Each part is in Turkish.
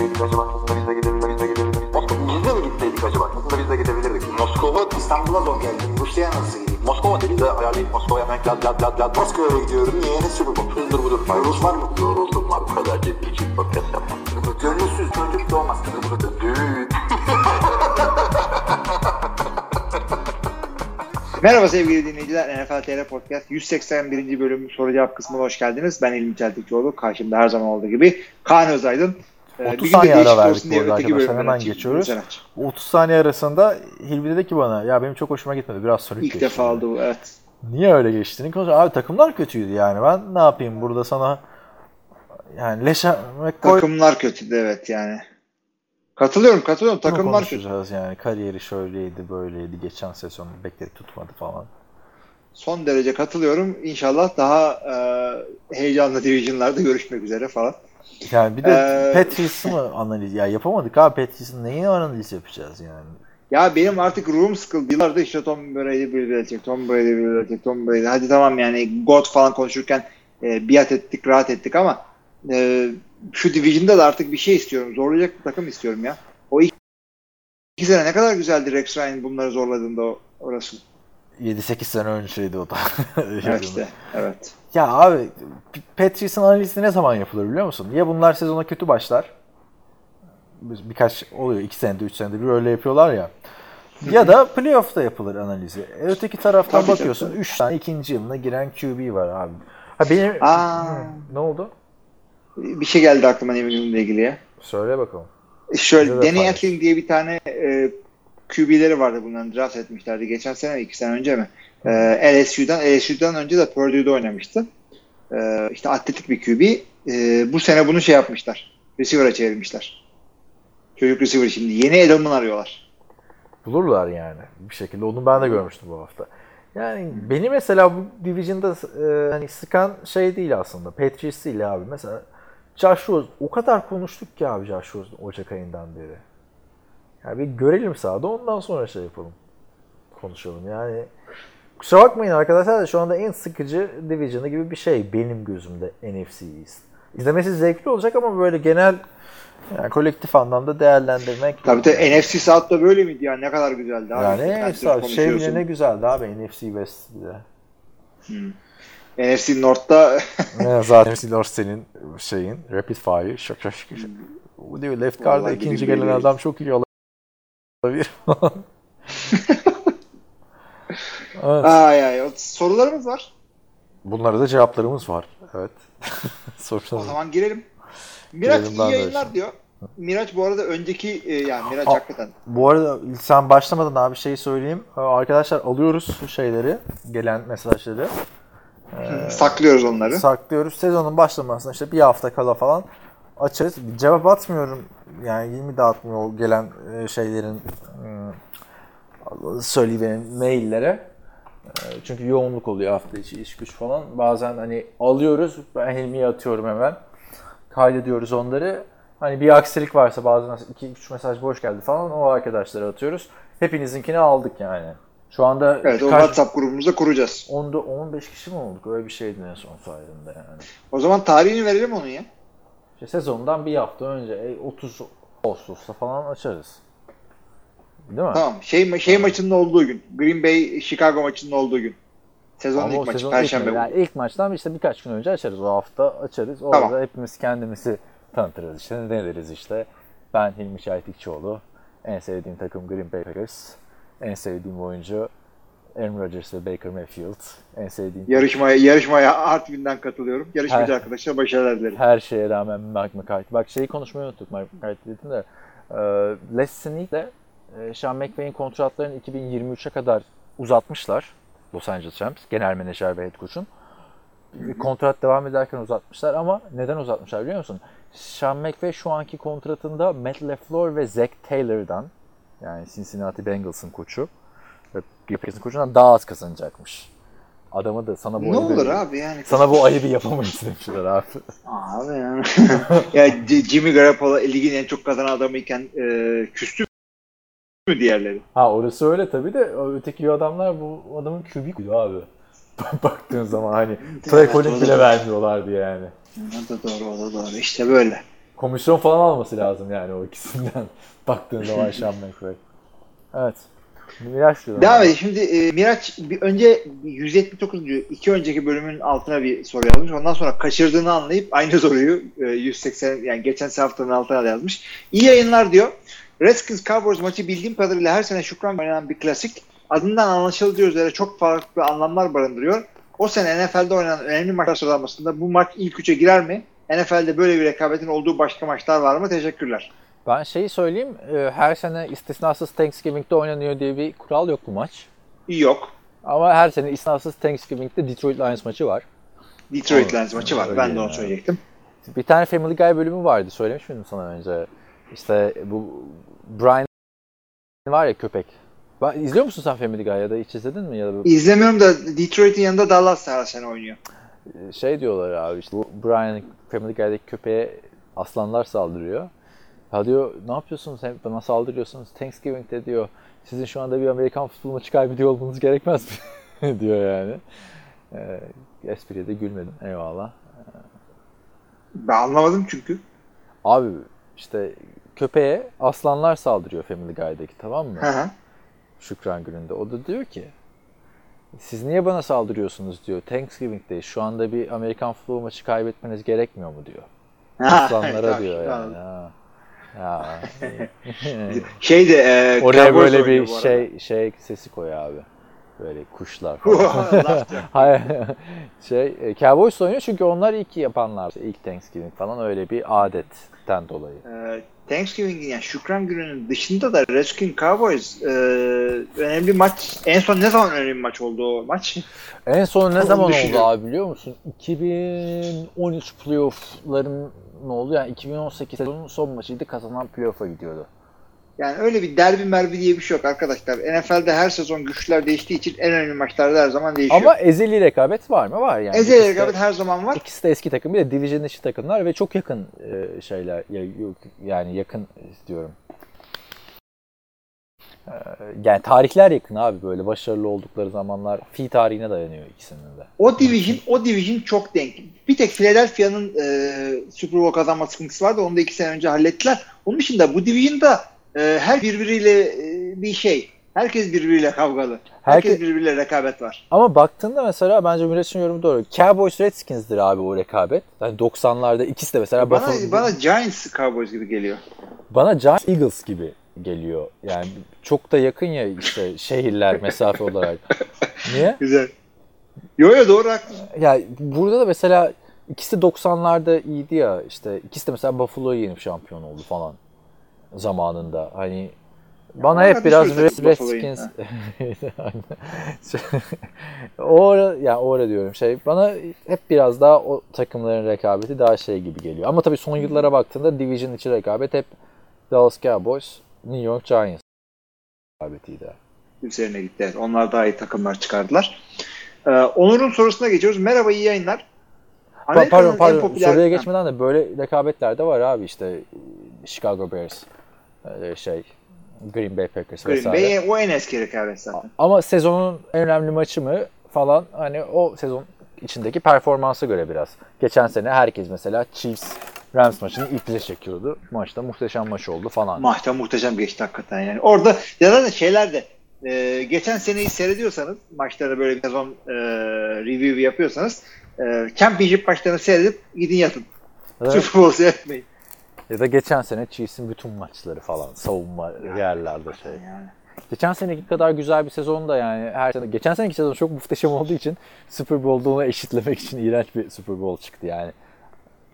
gitseydik acaba? Aslında biz de gidebilirdik. Biz de mi gitseydik acaba? Aslında biz de gidebilirdik. Moskova, İstanbul'a zor geldim. Rusya'ya nasıl gideyim? Moskova dedi de ayarlayıp Moskova'ya hemen lad lad lad lad. Moskova'ya gidiyorum. Niye? Ne sürü bu? Hızdır budur. Rus var mı? Yoruldum var. Bu kadar ciddi için podcast yapmam. Gönülsüz çocuk doğmaz. Düğün. Merhaba sevgili dinleyiciler. NFL TR Podcast 181. bölüm soru cevap kısmına hoş geldiniz. Ben İlmi Çeltikçioğlu. Karşımda her zaman olduğu gibi Kaan Özaydın. Ee, 30 bir gün de saniye ara verdik bu arada arkadaşlar. Hemen geçiyoruz. Sen aç. 30 saniye arasında Hilmi dedi ki bana ya benim çok hoşuma gitmedi. Biraz solid İlk geçti. defa oldu bu evet. Niye öyle geçtiğini konuşuyor. Abi takımlar kötüydü yani. Ben ne yapayım burada sana yani leşe McCoy Takımlar kötüydü evet yani. Katılıyorum katılıyorum. Takımlar kötü. yani. Kariyeri şöyleydi böyleydi. Geçen sezon bekledi tutmadı falan. Son derece katılıyorum. İnşallah daha e, heyecanlı divisionlarda görüşmek üzere falan. Yani bir de Ee, Patriots'ı mı analiz ya yapamadık abi Patriots'ın neyi analiz yapacağız yani. Ya benim artık ruhum sıkıldı. Yıllardır işte Tom Brady, Bill Belichick, Tom Brady, Bill Belichick, Tom Brady. Hadi tamam yani God falan konuşurken e, biat ettik, rahat ettik ama e, şu division'da da artık bir şey istiyorum. Zorlayacak bir takım istiyorum ya. O iki, iki sene ne kadar güzeldi Rex Ryan bunları zorladığında orası. 7-8 sene önceydi o da. Evet işte. Evet. Ya abi P- Patriots'ın analizi ne zaman yapılır biliyor musun? Ya bunlar sezona kötü başlar. Bir- Birkaç oluyor. 2 senede 3 senede bir öyle yapıyorlar ya. Ya da playoff'ta yapılır analizi. E, öteki taraftan Tabii, bakıyorsun 3 tane ikinci yılına giren QB var abi. Ha benim Aa. Hı, ne oldu? Bir şey geldi aklıma New England'la ilgili ya. Söyle bakalım. Şöyle Bize Danny. Etling diye bir tane e, QB'leri vardı bunların draft etmişlerdi. Geçen sene mi iki sene önce mi? E, LSU'dan LSU'dan önce de Purdue'da oynamıştı. E, işte atletik bir QB. E, bu sene bunu şey yapmışlar. Receiver'a çevirmişler. Çocuk receiver şimdi. Yeni Edelman arıyorlar. Bulurlar yani bir şekilde. Onu ben de görmüştüm bu hafta. Yani beni mesela bu division'da e, hani sıkan şey değil aslında. Patriots değil abi. Mesela Josh Rosen o kadar konuştuk ki abi Josh Rosen Ocak ayından beri. Yani bir görelim sahada ondan sonra şey yapalım. Konuşalım yani. Kusura bakmayın arkadaşlar da şu anda en sıkıcı division'ı gibi bir şey benim gözümde NFC East. İzlemesi zevkli olacak ama böyle genel yani kolektif anlamda değerlendirmek Tabii de NFC South'ta böyle miydi ya? Ne kadar güzeldi abi. yani NFC şey bile ne güzeldi abi NFC West bile. NFC North'ta zaten NFC North senin şeyin rapid fire şak şak şak. Bu diyor left guard'a ikinci gelen adam çok iyi olabilir. evet. ay ay. Sorularımız var. Bunlara da cevaplarımız var. Evet. O zaman girelim. Miraç Girelim, iyi yayınlar diyor. Miraç bu arada önceki e, yani Miraç Aa. hakikaten Bu arada sen başlamadan abi şey söyleyeyim. Ee, Arkadaşlar alıyoruz şeyleri, gelen mesajları. saklıyoruz onları. saklıyoruz. Sezonun başlamasına işte bir hafta kala falan açarız. Cevap atmıyorum. Yani 20 dağıtmıyor gelen e, şeylerin e, söyleyiverin maillere. E, Çünkü yoğunluk oluyor hafta içi iş güç falan. Bazen hani alıyoruz. Ben Hilmi'ye atıyorum hemen. Kaydediyoruz onları. Hani bir aksilik varsa bazen 2-3 mesaj boş geldi falan o arkadaşlara atıyoruz. Hepinizinkini aldık yani. Şu anda Evet o kaç- WhatsApp grubumuzda kuracağız. 10'da 15 kişi mi olduk? Öyle bir şeydi en son sayedinde yani. O zaman tarihini verelim onun ya. İşte sezondan bir hafta önce e, 30 Ağustos'ta falan açarız. Değil mi? Tamam. Şey şey maçının olduğu gün. Green Bay Chicago maçının olduğu gün. Sezonun Ama ilk maçı sezon perşembe. ilk, yani ilk maçtan işte birkaç gün önce açarız. O hafta açarız. Orada Tamam. hepimiz kendimizi tanıtırız işte. Ne deriz işte. Ben Hilmi Çaytikçioğlu. En sevdiğim takım Green Bay Packers. En sevdiğim oyuncu Aaron Rodgers ve Baker Mayfield. En sevdiğim Yarışmaya yarışmaya Artvin'den katılıyorum. Yarışmacı arkadaşlar başarılar dilerim. her şeye rağmen Mike McCarthy. Bak şeyi konuşmayı unuttuk Mike McCarthy dedim de. E, Les Snead'le e, Sean McVay'in kontratlarını 2023'e kadar uzatmışlar. Los Angeles Rams genel menajer ve head coach'un. Kontrat devam ederken uzatmışlar ama neden uzatmışlar biliyor musun? Sean McVay şu anki kontratında Matt LaFleur ve Zach Taylor'dan yani Cincinnati Bengals'ın koçu Bay'in koçundan daha az kazanacakmış. Adamı da sana bu Ne olur abi yani. Sana bu ayıbı yapamayız demişler abi. Abi yani. ya Jimmy Garoppolo ligin en çok kazanan adamıyken e, küstü mü diğerleri? Ha orası öyle tabii de öteki adamlar bu adamın kübik abi. Baktığın zaman hani Trey Collins bile vermiyorlardı yani. O da doğru, o da doğru. İşte böyle. Komisyon falan alması lazım yani o ikisinden. Baktığın zaman Sean McVay. Evet. Miraç diyorum. Devam edelim. Şimdi e, Miraç bir önce 179. iki önceki bölümün altına bir soru yazmış. Ondan sonra kaçırdığını anlayıp aynı soruyu e, 180 yani geçen haftanın altına da yazmış. İyi yayınlar diyor. Redskins Cowboys maçı bildiğim kadarıyla her sene şükran oynanan bir klasik. Adından anlaşıldığı üzere çok farklı anlamlar barındırıyor. O sene NFL'de oynanan önemli maçlar sıralamasında bu maç ilk üçe girer mi? NFL'de böyle bir rekabetin olduğu başka maçlar var mı? Teşekkürler. Ben şeyi söyleyeyim. e, Her sene istisnasız Thanksgiving'de oynanıyor diye bir kural yok bu maç. Yok. Ama her sene istisnasız Thanksgiving'de Detroit Lions maçı var. Detroit. Lions maçı var. Öyle Ben de onu söyleyecektim. Bir tane Family Guy bölümü vardı. Söylemiş miydim sana önce? İşte bu Brian var ya köpek. Ben, izliyor musun sen Family Guy ya da hiç izledin mi? Ya da İzlemiyorum da Detroit'in yanında Dallas her sene oynuyor. şey diyorlar abi işte bu Brian Family Guy'daki köpeğe aslanlar saldırıyor. Ha diyor ne yapıyorsunuz hep bana saldırıyorsunuz Thanksgiving'de diyor sizin şu anda bir Amerikan futbol maçı kaybediyor olmanız gerekmez mi? diyor yani. Ee, espriye de gülmedim eyvallah. Ben anlamadım çünkü. Abi işte köpeğe aslanlar saldırıyor Family Guy'daki tamam mı? Hı hı. Şükran gününde. O da diyor ki siz niye bana saldırıyorsunuz diyor. Thanksgiving'deyiz. Şu anda bir Amerikan futbol maçı kaybetmeniz gerekmiyor mu diyor. Aslanlara diyor yani. Ha. Ya. Şey de e, Oraya böyle bir şey şey sesi koy abi. Böyle kuşlar falan. Hayır. şey e, Cowboys oynuyor çünkü onlar ilk yapanlar. ilk Thanksgiving falan öyle bir adetten dolayı. E, Thanksgiving'in yani Şükran gününün dışında da Redskins Cowboys e, önemli maç. En son ne zaman önemli maç oldu o maç? En son ne Onu zaman oldu abi biliyor musun? 2013 playoff'ların ne oldu? Yani 2018 sezonun son maçıydı. Kazanan playoff'a gidiyordu. Yani öyle bir derbi merbi diye bir şey yok arkadaşlar. NFL'de her sezon güçler değiştiği için en önemli maçlarda her zaman değişiyor. Ama ezeli rekabet var mı? Var yani. Ezeli İkisi de- rekabet her zaman var. İkisi de eski takım. Bir de division dışı takımlar ve çok yakın e, şeyler. Yani yakın diyorum. E, Yani tarihler yakın abi böyle başarılı oldukları zamanlar fi tarihine dayanıyor ikisinin de. O division, o division çok denk. Bir tek Philadelphia'nın e, Super Bowl kazanma sıkıntısı vardı. Onu da iki sene önce hallettiler. Onun dışında bu division'da e, her birbiriyle e, bir şey. Herkes birbiriyle kavgalı. Herkes Herke- birbiriyle rekabet var. Ama baktığında mesela bence Miraç'ın yorumu doğru. Cowboys Redskins'dir abi o rekabet. Yani 90'larda ikisi de mesela Bana, Buffalo- bana Giants Cowboys gibi geliyor. Bana Giants Eagles gibi geliyor. Yani çok da yakın ya işte şehirler mesafe olarak. Niye? Güzel. Yo yo doğru haklısın. Ya burada da mesela ikisi 90'larda iyiydi ya işte ikisi de mesela Buffalo'yu yenip şampiyon oldu falan zamanında. Hani bana hep biraz Buffalo'yu, Redskins o ara, yani o ara diyorum şey bana hep biraz daha o takımların rekabeti daha şey gibi geliyor. Ama tabii son yıllara baktığında division içi rekabet hep Dallas Cowboys, New York Giants rekabetiydi. Üzerine gitti. Evet, onlar daha iyi takımlar çıkardılar. Ee, Onur'un sorusuna geçiyoruz. Merhaba iyi yayınlar. Amerika'nın pardon pardon popüler- soruya geçmeden de böyle rekabetler de var abi işte Chicago Bears şey Green Bay Packers Green vesaire. Bay o en eski rekabet zaten. Ama sezonun en önemli maçı mı falan hani o sezon içindeki performansa göre biraz. Geçen sene herkes mesela Chiefs Rams maçını iple çekiyordu. Maçta muhteşem maç oldu falan. Maçta muhteşem geçti hakikaten yani. Orada ya da şeyler de e, geçen seneyi seyrediyorsanız maçlara böyle bir sezon e, review yapıyorsanız e, championship maçlarını seyredip gidin yatın. Evet. Super Bowl seyretmeyin. Ya da geçen sene Chiefs'in bütün maçları falan savunma yerlerde şey. Yani. Geçen seneki kadar güzel bir sezon da yani her sene geçen seneki sezon çok muhteşem olduğu için Super Bowl'da onu eşitlemek için iğrenç bir Super Bowl çıktı yani.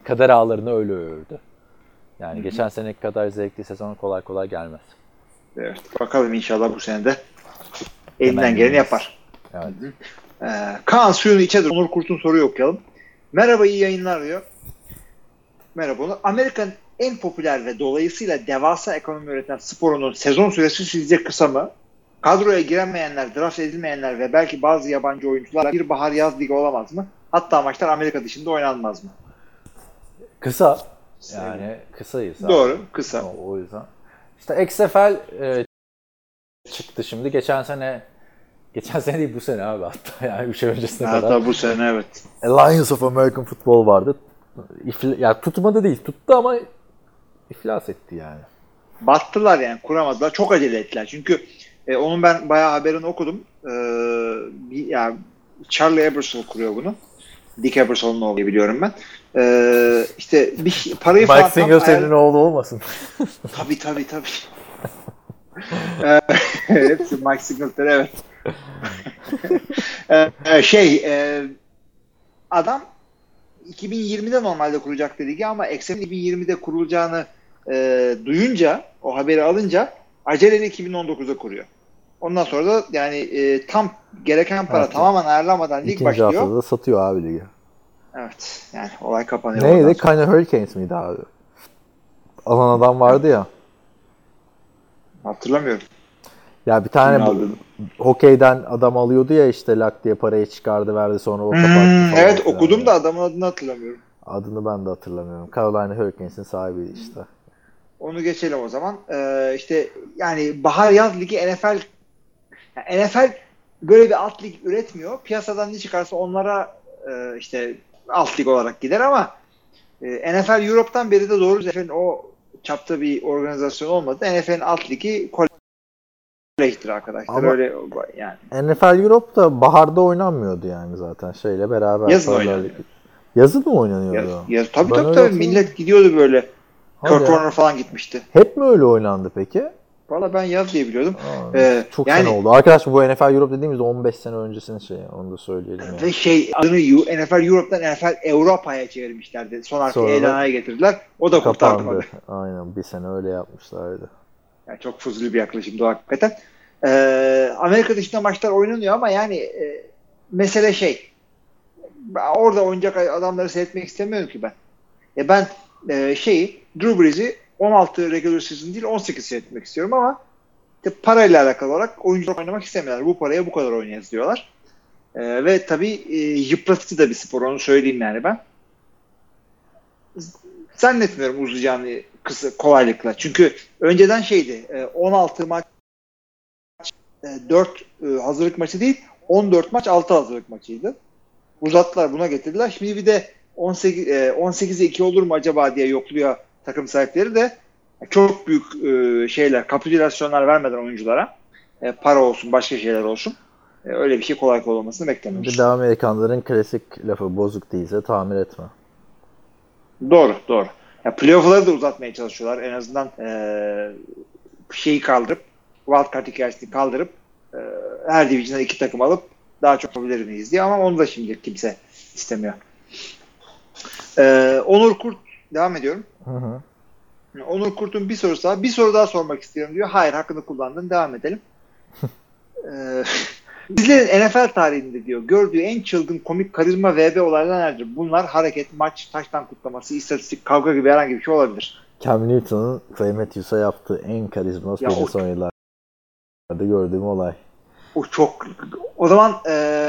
Kader ağlarını öyle ördü. Yani geçen seneki kadar zevkli sezon kolay kolay gelmez. Evet, bakalım inşallah bu sene de elinden geleni yapar. Evet. Ee, Kaan suyunu içe dur. Onur Kurt'un soruyu okuyalım. Merhaba iyi yayınlar diyor. Merhaba Onur. Amerika'nın en popüler ve dolayısıyla devasa ekonomi üreten sporunun sezon süresi sizce kısa mı? Kadroya giremeyenler, draft edilmeyenler ve belki bazı yabancı oyuncularla bir bahar yaz ligi olamaz mı? Hatta maçlar Amerika dışında oynanmaz mı? Kısa. Yani kısayız. abi. Doğru, kısa. O, o yüzden. İşte XFL e, çıktı şimdi. Geçen sene geçen sene değil bu sene abi hatta yani 3 ay öncesine kadar. Hatta bu sene evet. Alliance of American Football vardı. İfl- ya tutmadı değil. Tuttu ama iflas etti yani. Battılar yani kuramadılar. Çok acele ettiler. Çünkü e, onun ben bayağı haberini okudum. E, bir, yani Charlie Ebersol kuruyor bunu. Dick Ebersol'un oğlu biliyorum ben. E, işte bir parayı falan Mike tam Singletary'nin oğlu olmasın. Tabii tabii tabii. Ee, Hepsi Mike Singletary evet. Ee, şey e, adam 2020'de normalde kuracak ligi ama Eksen'in 2020'de kurulacağını e, duyunca o haberi alınca aceleyle 2019'da kuruyor. Ondan sonra da yani e, tam gereken para Evet. tamamen ayarlamadan lig İkinci başlıyor. haftada da satıyor abi ligi. Evet. Yani olay kapanıyor. Neydi? Kind Hurricanes miydi abi? Alan adam vardı ya. Hatırlamıyorum. Ya bir tane bu- hokeyden adam alıyordu ya işte lak diye parayı çıkardı verdi sonra o kapattı Hmm, evet okudum da adamın adını hatırlamıyorum. Adını ben de hatırlamıyorum. Carolina Hurricanes'in sahibiydi işte. Onu geçelim o zaman. Ee, işte yani bahar yaz ligi NFL yani NFL böyle bir alt lig üretmiyor. Piyasadan ne çıkarsa onlara e, işte alt lig olarak gider ama e, NFL Europe'dan beri de doğru NFL'in o çapta bir organizasyon olmadı. NFL'in alt ligi kolejdir arkadaşlar. Ama- Öyle yani. NFL Europe'da baharda oynanmıyordu yani zaten şeyle beraber. Yazın oynanıyor. Yazın mı oynanıyordu? Yaz, yaz, tabii Ben tabii tabii millet gidiyordu böyle. Kurt. Warner falan gitmişti. Hep mi öyle oynandı peki? Valla ben yaz diye biliyordum. Aa, Ee, çok yani- sene oldu. Arkadaşlar bu NFL Europe dediğimizde 15 sene öncesinin şeyi. Onu da söyleyelim. Yani. Ve şey adını U- NFL Europe'dan NFL Avrupa'ya çevirmişlerdi. Son harfi E'den getirdiler. O da kurtardı. Kapandı. bana. Aynen bir sene öyle yapmışlardı. Yani çok fuzuli bir yaklaşımdı hakikaten. Ee, Amerika dışında maçlar oynanıyor ama yani e, mesele şey orada oynayacak adamları seyretmek istemiyorum ki ben. E ben e, şeyi Drew Brees'i 16 regular season değil 18 seyretmek istiyorum ama işte parayla alakalı olarak oyuncular oynamak istemiyorlar. Bu paraya bu kadar oynayacağız diyorlar. E, ve tabii e, yıpratıcı da bir spor onu söyleyeyim yani ben. Zannetmiyorum uzayacağını kısa, kolaylıkla. Çünkü önceden şeydi e, 16 maç e, 4 e, hazırlık maçı değil 14 maç 6 hazırlık maçıydı. Uzattılar buna getirdiler. Şimdi bir de 18 e, 18'e 2 olur mu acaba diye yokluyor takım sahipleri de çok büyük e, şeyler kapitülasyonlar vermeden oyunculara e, para olsun başka şeyler olsun. E, öyle bir şey kolay kolay olmasını beklemiyoruz. Bir de Amerikanların klasik lafı bozuk değilse tamir etme. Doğru, doğru. Ya playoff'ları da uzatmaya çalışıyorlar. En azından e, şeyi kaldırıp wildcard hikayesini kaldırıp e, her division'dan iki takım alıp daha çok yapabilir miyiz diye ama onu da şimdi kimse istemiyor. E, Onur Kurt devam ediyorum. Hı hı. Onur Kurt'un bir sorusu daha. Bir soru daha sormak istiyorum diyor. Hayır hakkını kullandın. Devam edelim. Ee, bizlerin NFL tarihinde diyor gördüğü en çılgın komik karizma VB olaylar nelerdir? Bunlar hareket, maç, taştan kutlaması, istatistik, kavga gibi herhangi bir şey olabilir. Cam Newton'un Clay Matthews'a yaptığı en karizma Ya benim son yıllarda gördüğüm olay. O çok o zaman e,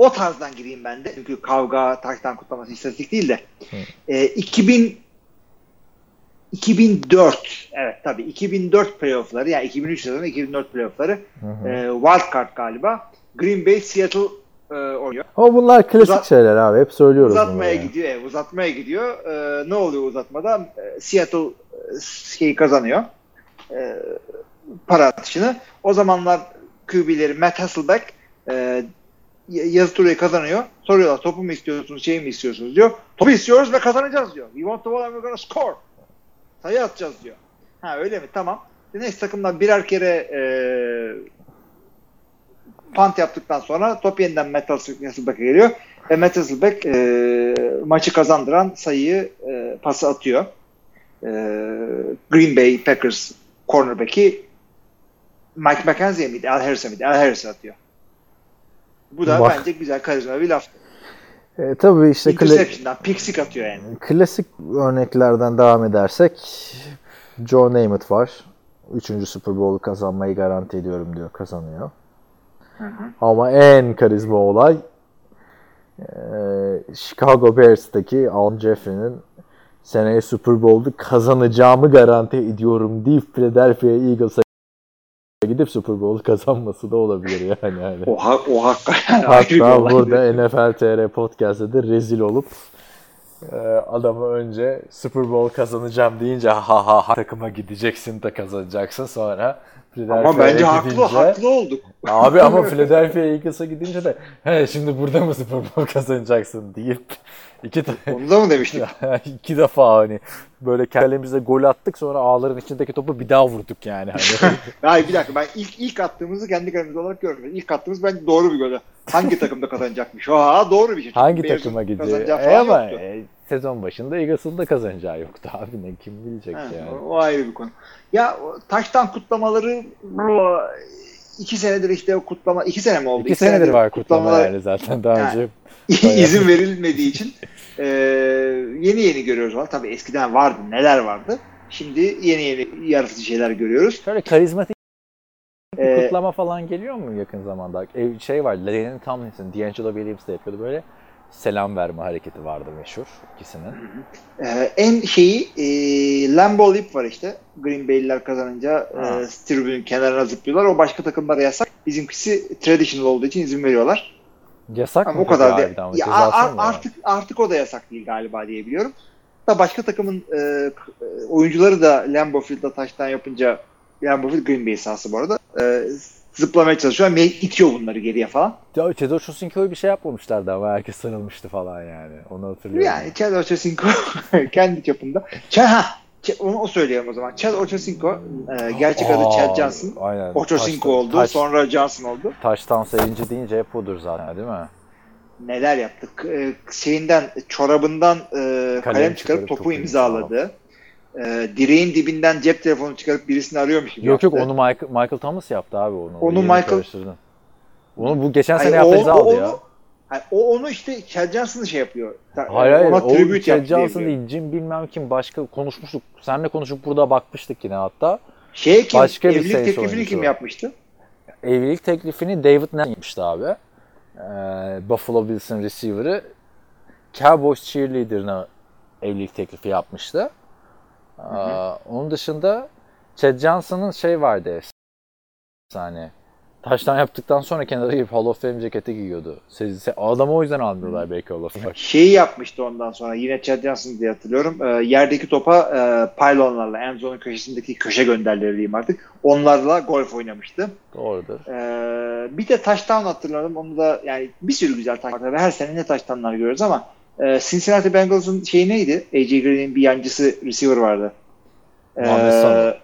o tarzdan gireyim ben de. Çünkü kavga, taştan kutlaması, istatistik değil de. E, 2000 2004 evet tabii 2004 playoff'ları yani 2003 sezonu 2004 playoff'ları Hı hı. e, wild card galiba. Green Bay Seattle e, oynuyor. Ama bunlar klasik Uzat- şeyler abi. Hep söylüyoruz Uzatmaya yani. gidiyor. evet, uzatmaya gidiyor. E, ne oluyor uzatmada? E, Seattle e, şeyi kazanıyor. E, para atışını. O zamanlar QB'leri Matt Hasselbeck e, yazı turayı kazanıyor. Soruyorlar topu mu istiyorsunuz, şey mi istiyorsunuz diyor. Topu istiyoruz ve kazanacağız diyor. We want the ball and we're gonna score. Sayı atacağız diyor. Ha öyle mi? Tamam. Neyse takımdan birer kere e, punt yaptıktan sonra top yeniden Matt Hasselbeck'e geliyor. Ve Matt Hasselbeck e, maçı kazandıran sayıyı e, pası atıyor. E, Green Bay Packers cornerback'i Mike McKenzie miydi? Al Harris'e miydi? Al Harris'e atıyor. Bu da Bak. bence güzel karizma bir laf. E, tabii işte kla- Interception'dan pick atıyor yani. klasik örneklerden devam edersek Joe Namath var. Üçüncü Super Bowl'u kazanmayı garanti ediyorum diyor. Kazanıyor. Ama en karizma olay e, Chicago Bears'taki Al Jeffrey'nin seneye Super Bowl'u kazanacağımı garanti ediyorum deyip Philadelphia Eagles'a gidip Super Bowl'u kazanması da olabilir yani. yani. O, ha- o ayrı bir Hatta burada NFL TR Podcast'ta da rezil olup Ee, adamı önce Super Bowl kazanacağım deyince ha ha ha takıma gideceksin de kazanacaksın sonra Ama bence haklı haklı olduk. Abi ama Philadelphia Eagles'a gidince de he şimdi burada mı Super Bowl kazanacaksın deyip iki, Onu da mı demiştik? iki defa hani böyle kalemize gol attık sonra ağların içindeki topu bir daha vurduk yani. Hani. Hayır bir dakika ben ilk ilk attığımızı kendi kalemiz olarak görmedim. İlk attığımız bence doğru bir gol. Hangi takımda kazanacakmış? Aa doğru bir şey. Hangi Bears'ın takıma gidecek? kazanacağı E ama e, sezon başında Eagles'ın da kazanacağı yoktu abi ne kim bilecek Ha, yani. o, o ayrı bir konu. Ya taştan kutlamaları bu iki senedir işte o kutlama iki sene mi oldu? İki senedir var kutlama kutlamalar- yani zaten daha Yani. önce. İzin verilmediği için e, yeni yeni görüyoruz. Var. Tabii eskiden vardı. Neler vardı? Şimdi yeni yeni yaratıcı şeyler görüyoruz. Şöyle karizmatik bir Ee, kutlama falan geliyor mu yakın zamanda? E, şey var, Lennon Tomlinson, D'Angelo Williams de yapıyordu böyle. Selam verme hareketi vardı meşhur ikisinin. Ee, en şeyi e, Lambeau Leap var işte. Green Bay'liler kazanınca Ha. e, tribünün kenarına zıplıyorlar. O başka takımlara yasak. Bizimkisi traditional olduğu için izin veriyorlar. Yasak Ama mı o kadar harbiden? Ya, Cezası ar- artık artık o da yasak değil galiba diye biliyorum. Da başka takımın e, e, oyuncuları da Lambeau Field'da taştan yapınca Lambeau Field Green Bay sahası bu arada. E, zıplamaya çalışıyor. May itiyor bunları geriye falan. Ya Chad Ochocinco'yu bir şey yapmamışlardı ama herkes sarılmıştı falan yani. Onu hatırlıyorum. Yani Chad Ochocinco kendi çapında. Ha, onu o söyleyeyim o zaman. Chad Ochocinco e, gerçek adı Aa, Chad Johnson. Aynen. Ochocinco Taş- oldu. Taş, Sonra Johnson oldu. Taştan sevinci deyince hep odur zaten değil mi? Neler yaptık? E, şeyinden çorabından e, kalem, Kalem çıkarıp çıkarıp topu, topu imzaladı. E, direğin dibinden cep telefonu çıkarıp birisini arıyormuş gibi Yok yok yaptı. onu Michael, Michael Thomas yaptı abi onu. Onu Michael-. Onu bu geçen Hayır, sene yaptı imza aldı onu, ya. Hayır, o onu işte Chad Johnson'ı şey yapıyor. Hayır hayır Ona o Chad Johnson değil Jim bilmem kim başka konuşmuştuk. Seninle konuşup burada bakmıştık yine hatta. Şey kim? Başka bir evlilik Saints teklifini oyuncusu. kim yapmıştı? Evlilik teklifini David Ness yapmıştı abi. Ee, Buffalo Bills'in receiver'ı Cowboys cheerleader'ına evlilik teklifi yapmıştı. Ee, onun dışında Chad Johnson'ın şey vardı efsane. Taştan yaptıktan sonra kenara girip Hall of Fame ceketi giyiyordu. Se- se- Adamı o yüzden almıyorlar belki Hall of Fame. Şeyi yapmıştı ondan sonra yine Chad Johnson diye hatırlıyorum. E, yerdeki topa e, pylonlarla Enzo'nun köşesindeki köşe gönderleri diyeyim artık. Onlarla golf oynamıştı. Doğrudur. E, bir de touchdown hatırladım. Onu da yani bir sürü güzel touchdown. Her sene ne touchdownlar görüyoruz ama e, Cincinnati Bengals'ın şeyi neydi? AJ Green'in bir yancısı receiver vardı. E, Muhammed Sanu.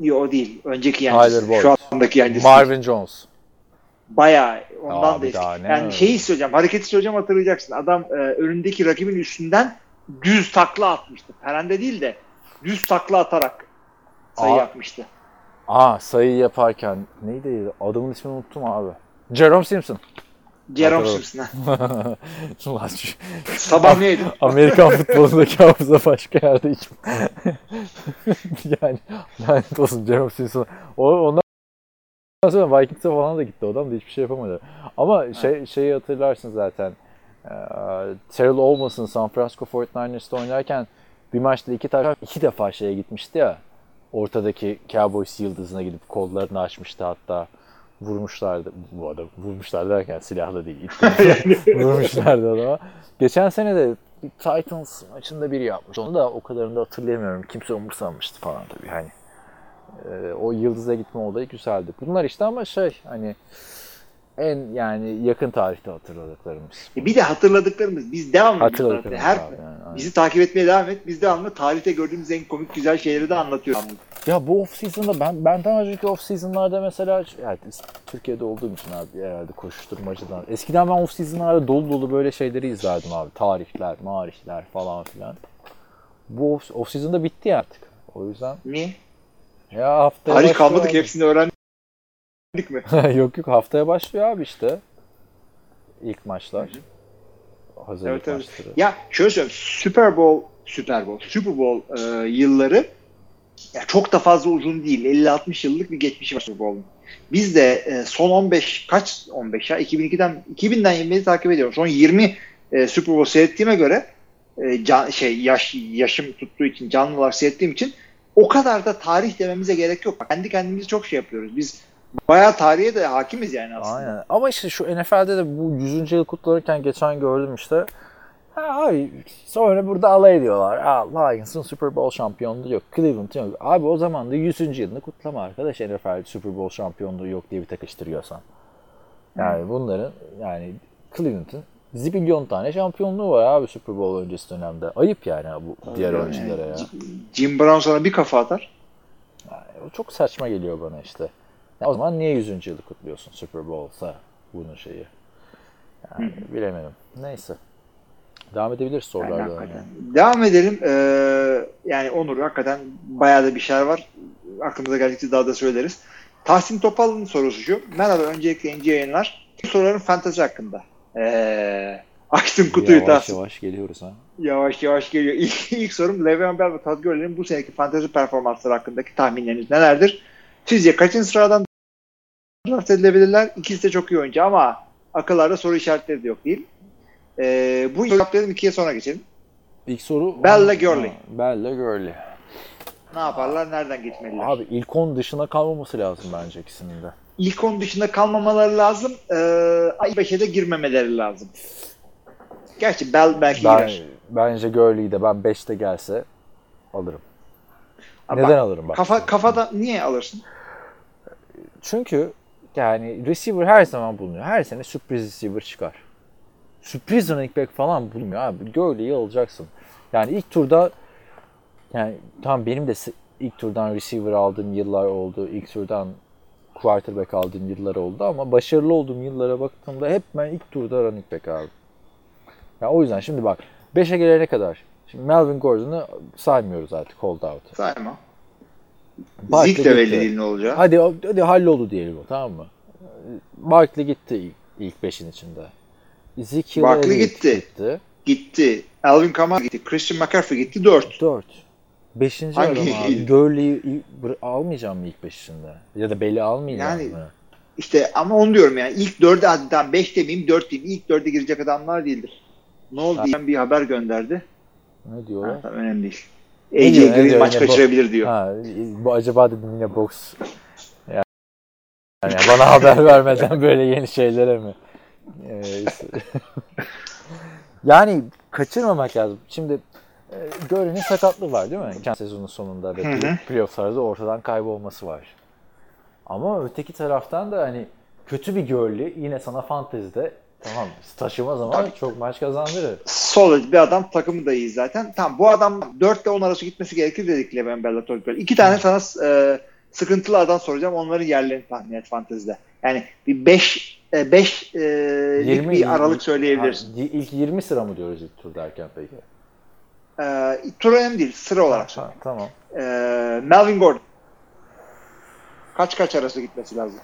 Yok o değil. Önceki yancısı. Şu andaki yancısı. Marvin Jones. Bayağı ondan Abi da eski. Yani şeyi söyleyeceğim, hareketi söyleyeceğim hatırlayacaksın. Adam e, önündeki rakibin üstünden düz takla atmıştı. Perende değil de düz takla atarak sayı Aa. yapmıştı. Aa sayı yaparken neydi? Adamın ismini unuttum abi. Jerome Simpson. Jerome. Simpson'a. Sabah neydi? Amerikan futbolundaki hafıza başka yerde hiç. yani lanet olsun Jerome Simpson. O, ondan sonra Vikings'e falan da gitti. O adam da hiçbir şey yapamadı. Ama şey şeyi hatırlarsın zaten. Ee, Terrell Owens'ın San Francisco 49ers'ta oynarken bir maçta iki taraf iki defa şeye gitmişti ya. Ortadaki Cowboys yıldızına gidip kollarını açmıştı hatta vurmuşlardı. Bu adam vurmuşlar derken silahla değil. vurmuşlardı adama. Geçen sene de Titans maçında biri yapmış. Onu da o kadarını da hatırlayamıyorum. Kimse umursanmıştı falan tabii hani. Ee, o yıldıza gitme olayı güzeldi. Bunlar işte ama şey hani en yani yakın tarihte hatırladıklarımız. E bir de hatırladıklarımız. Biz devamlı Hatırladıklarımız her abi yani, aynen. bizi takip etmeye devam et. Biz devamlı tarihte gördüğümüz en komik güzel şeyleri de anlatıyoruz. Ya bu off season'da ben benden önceki off season'larda mesela yani Türkiye'de olduğum için abi herhalde koşuşturmacıdan. Eskiden ben off season'larda dolu dolu böyle şeyleri izlerdim abi. Tarihler, marihler falan filan. Bu off, off season'da bitti artık. O yüzden Niye? ya haftaya Tarih kalmadı ki hepsini öğrendik mi? yok yok haftaya başlıyor abi işte. İlk maçlar. Hazırlık Evet, evet. maçları. Ya şöyle söyleyeyim. Super Bowl, Super Bowl, Super Bowl e, yılları ya çok da fazla uzun değil. 50-60 yıllık bir geçmişi var Super Bowl'un. Biz de e, son 15 kaç 15 ya 2002'den 2000'den 20'yi takip ediyorum. Son 20 e, Super Bowl seyrettiğime göre e, can, şey yaş yaşım tuttuğu için canlı olarak seyrettiğim için o kadar da tarih dememize gerek yok. Kendi kendimizi çok şey yapıyoruz. Biz bayağı tarihe de hakimiz yani aslında. Aynen. Ama işte şu NFL'de de bu 100. yıl kutlanırken geçen gördüm işte. Abi sonra burada alay ediyorlar. Aa, Lions'ın Super Bowl şampiyonluğu yok. Cleveland'ın yok. Abi o zaman da 100. yılını kutlama arkadaş NFL Super Bowl şampiyonluğu yok diye bir takıştırıyorsan. Yani bunların yani Cleveland'ın zibilyon tane şampiyonluğu var abi Super Bowl öncesi dönemde. Ayıp yani bu diğer oyunculara ya. Jim Brown sana bir kafa atar. O çok saçma geliyor bana işte. Ya o zaman niye 100. yılı kutluyorsun Super Bowl'sa bunun şeyi? Yani bilemedim. Neyse. Devam edebiliriz Yani sorulardan. hakikaten. Devam edelim. Ee, yani Onur hakikaten bayağı da bir şeyler var. Aklımıza geldikçe daha da söyleriz. Tahsin Topal'ın sorusu şu. Merhaba öncelikle ince yayınlar. Soruların fantezi hakkında. Ee, açtım kutuyu yavaş Tahsin. yavaş geliyoruz ha. Yavaş yavaş geliyor. İlk, ilk sorum Le'Veon Bell ve Todd Gurley'nin bu seneki fantezi performansları hakkındaki tahminleriniz nelerdir? Sizce kaçıncı sıradan draft edilebilirler? İkisi de çok iyi oyuncu ama akıllarda soru işaretleri de yok değil. Ee, bu cevaplayalım ikiye sonra geçelim. İlk soru Bell'le Gurley. Ha, Bell'le Gurley. Ne yaparlar? Nereden gitmeliler? Abi ilk 10 dışına kalmaması lazım bence ikisinin de. İlk 10 dışında kalmamaları lazım. Ee, ay 5'e de girmemeleri lazım. Gerçi Bell belki Ben, girer. bence Gurley'i de ben 5'te gelse alırım. Ama Neden alırım bak. Kafa, kafada niye alırsın? Çünkü yani receiver her zaman bulunuyor. Her sene sürpriz receiver çıkar. Sürpriz running back falan bulmuyor abi. Gurley'i alacaksın. Yani ilk turda yani tamam benim de ilk turdan receiver aldığım yıllar oldu. İlk turdan quarterback aldığım yıllar oldu ama başarılı olduğum yıllara baktığımda hep ben ilk turda running back aldım. Ya o yüzden şimdi bak 5'e gelene kadar şimdi Melvin Gordon'u saymıyoruz artık hold out. Sayma. Barkley Zik de belli değil ne olacağı. Hadi hadi halloldu diyelim o tamam mı? Barkley gitti ilk, ilk beşin içinde. Ezekiel Barkley gitti. gitti. Gitti. Alvin Kamara gitti. Christian McCaffrey gitti. 4. 4. Beşinci Hangi- adam abi. Gurley'i almayacağım mı ilk beşinde? Ya da Bell'i almayacağım Yani- mı? İşte ama onu diyorum yani. İlk 4'e hadi tamam 5 demeyeyim 4 diyeyim. İlk 4'e girecek adamlar değildir. Ne oldu? diye bir haber gönderdi. Ne Ha, diyorlar? tamam, önemli değil. AJ diyor, Green diyor? maç Yine kaçırabilir diyor. Ha, bu acaba dedim yine box. Yani, yani bana haber vermeden böyle yeni şeylere mi? Ee, yani kaçırmamak lazım. Şimdi e, Gurley'nin sakatlığı var değil mi? Geçen sezonun sonunda ve playoff'larda ortadan kaybolması var. Ama öteki taraftan da hani kötü bir Gurley yine sana fantezide tamam taşımaz ama Tabii. çok maç kazandırır. Solid bir adam. Takımı da iyi zaten. Tamam bu adam 4 ile 10 arası gitmesi gerekir dedik Levan Bella Todd Gurley. İki tane sana e, sıkıntılı adam soracağım. Onların yerlerini tahmin et fantezide. Yani bir 5 5 e, lik 20 bir aralık söyleyebilirsin. Ha, ilk 20 sıra mı diyoruz ilk tur derken peki? E, tur önemli değil. Sıra olarak. Ha, tamam. E, Melvin Gordon. Kaç kaç arası gitmesi lazım?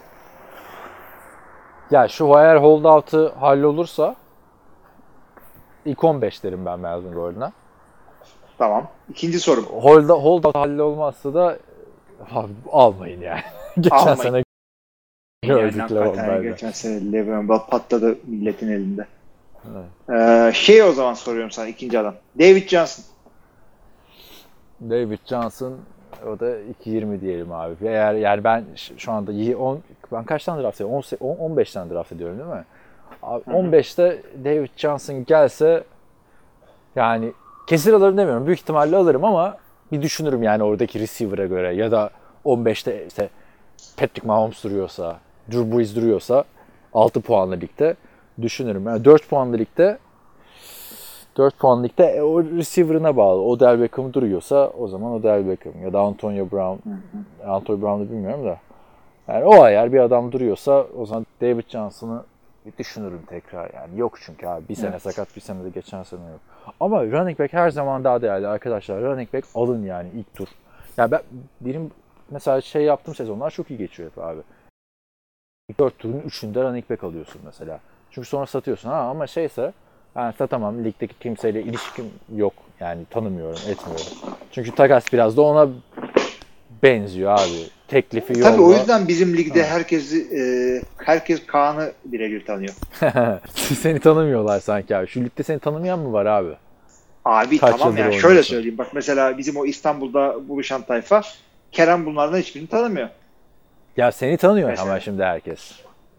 Ya şu eğer holdout'ı hallolursa ilk 15 derim ben Melvin Gordon'a. Tamam. İkinci sorum. Hold, holdout hallolmazsa da abi, almayın yani. Geçen Almayın. sene Yani gördük Levan'da. geçen sene Levan Bell patladı milletin elinde. Ee, şey o zaman soruyorum sana ikinci adam. David Johnson. David Johnson o da 2.20 diyelim abi. Eğer yani ben şu anda iyi 10 ben kaç tane draft ediyorum? 10, 15 tane draft ediyorum değil mi? Abi 15'te David Johnson gelse yani kesin alırım demiyorum. Büyük ihtimalle alırım ama bir düşünürüm yani oradaki receiver'a göre ya da 15'te işte Patrick Mahomes duruyorsa, Drew Brees duruyorsa 6 puanlı ligde düşünürüm. Yani 4 puanlı ligde 4 puan ligde e, o receiver'ına bağlı. Odell Beckham duruyorsa o zaman Odell Beckham ya da Antonio Brown. Antonio Brown'u bilmiyorum da. Yani o ayar bir adam duruyorsa o zaman David Johnson'ı düşünürüm tekrar yani. Yok çünkü abi bir sene Evet. sakat bir sene de geçen sene yok. Ama running back her zaman daha değerli arkadaşlar. Running back alın yani ilk tur. Yani ben benim mesela şey yaptığım sezonlar çok iyi geçiyor hep abi. İlk 4 turun 3'ünde running back alıyorsun mesela. Çünkü sonra satıyorsun. Ha ama şeyse ben satamam. Ligdeki kimseyle ilişkim yok. Yani tanımıyorum, etmiyorum. Çünkü takas biraz da ona benziyor abi. Teklifi yolla. Tabii o yüzden bizim ligde herkesi e, herkes Kaan'ı birebir tanıyor. seni tanımıyorlar sanki abi. Şu ligde seni tanımayan mı var abi? Abi Kaç tamam yani oynuyorsun? şöyle söyleyeyim. Bak mesela bizim o İstanbul'da buluşan tayfa Kerem bunlardan hiçbirini tanımıyor. Ya seni tanıyor Mesela. ama şimdi herkes.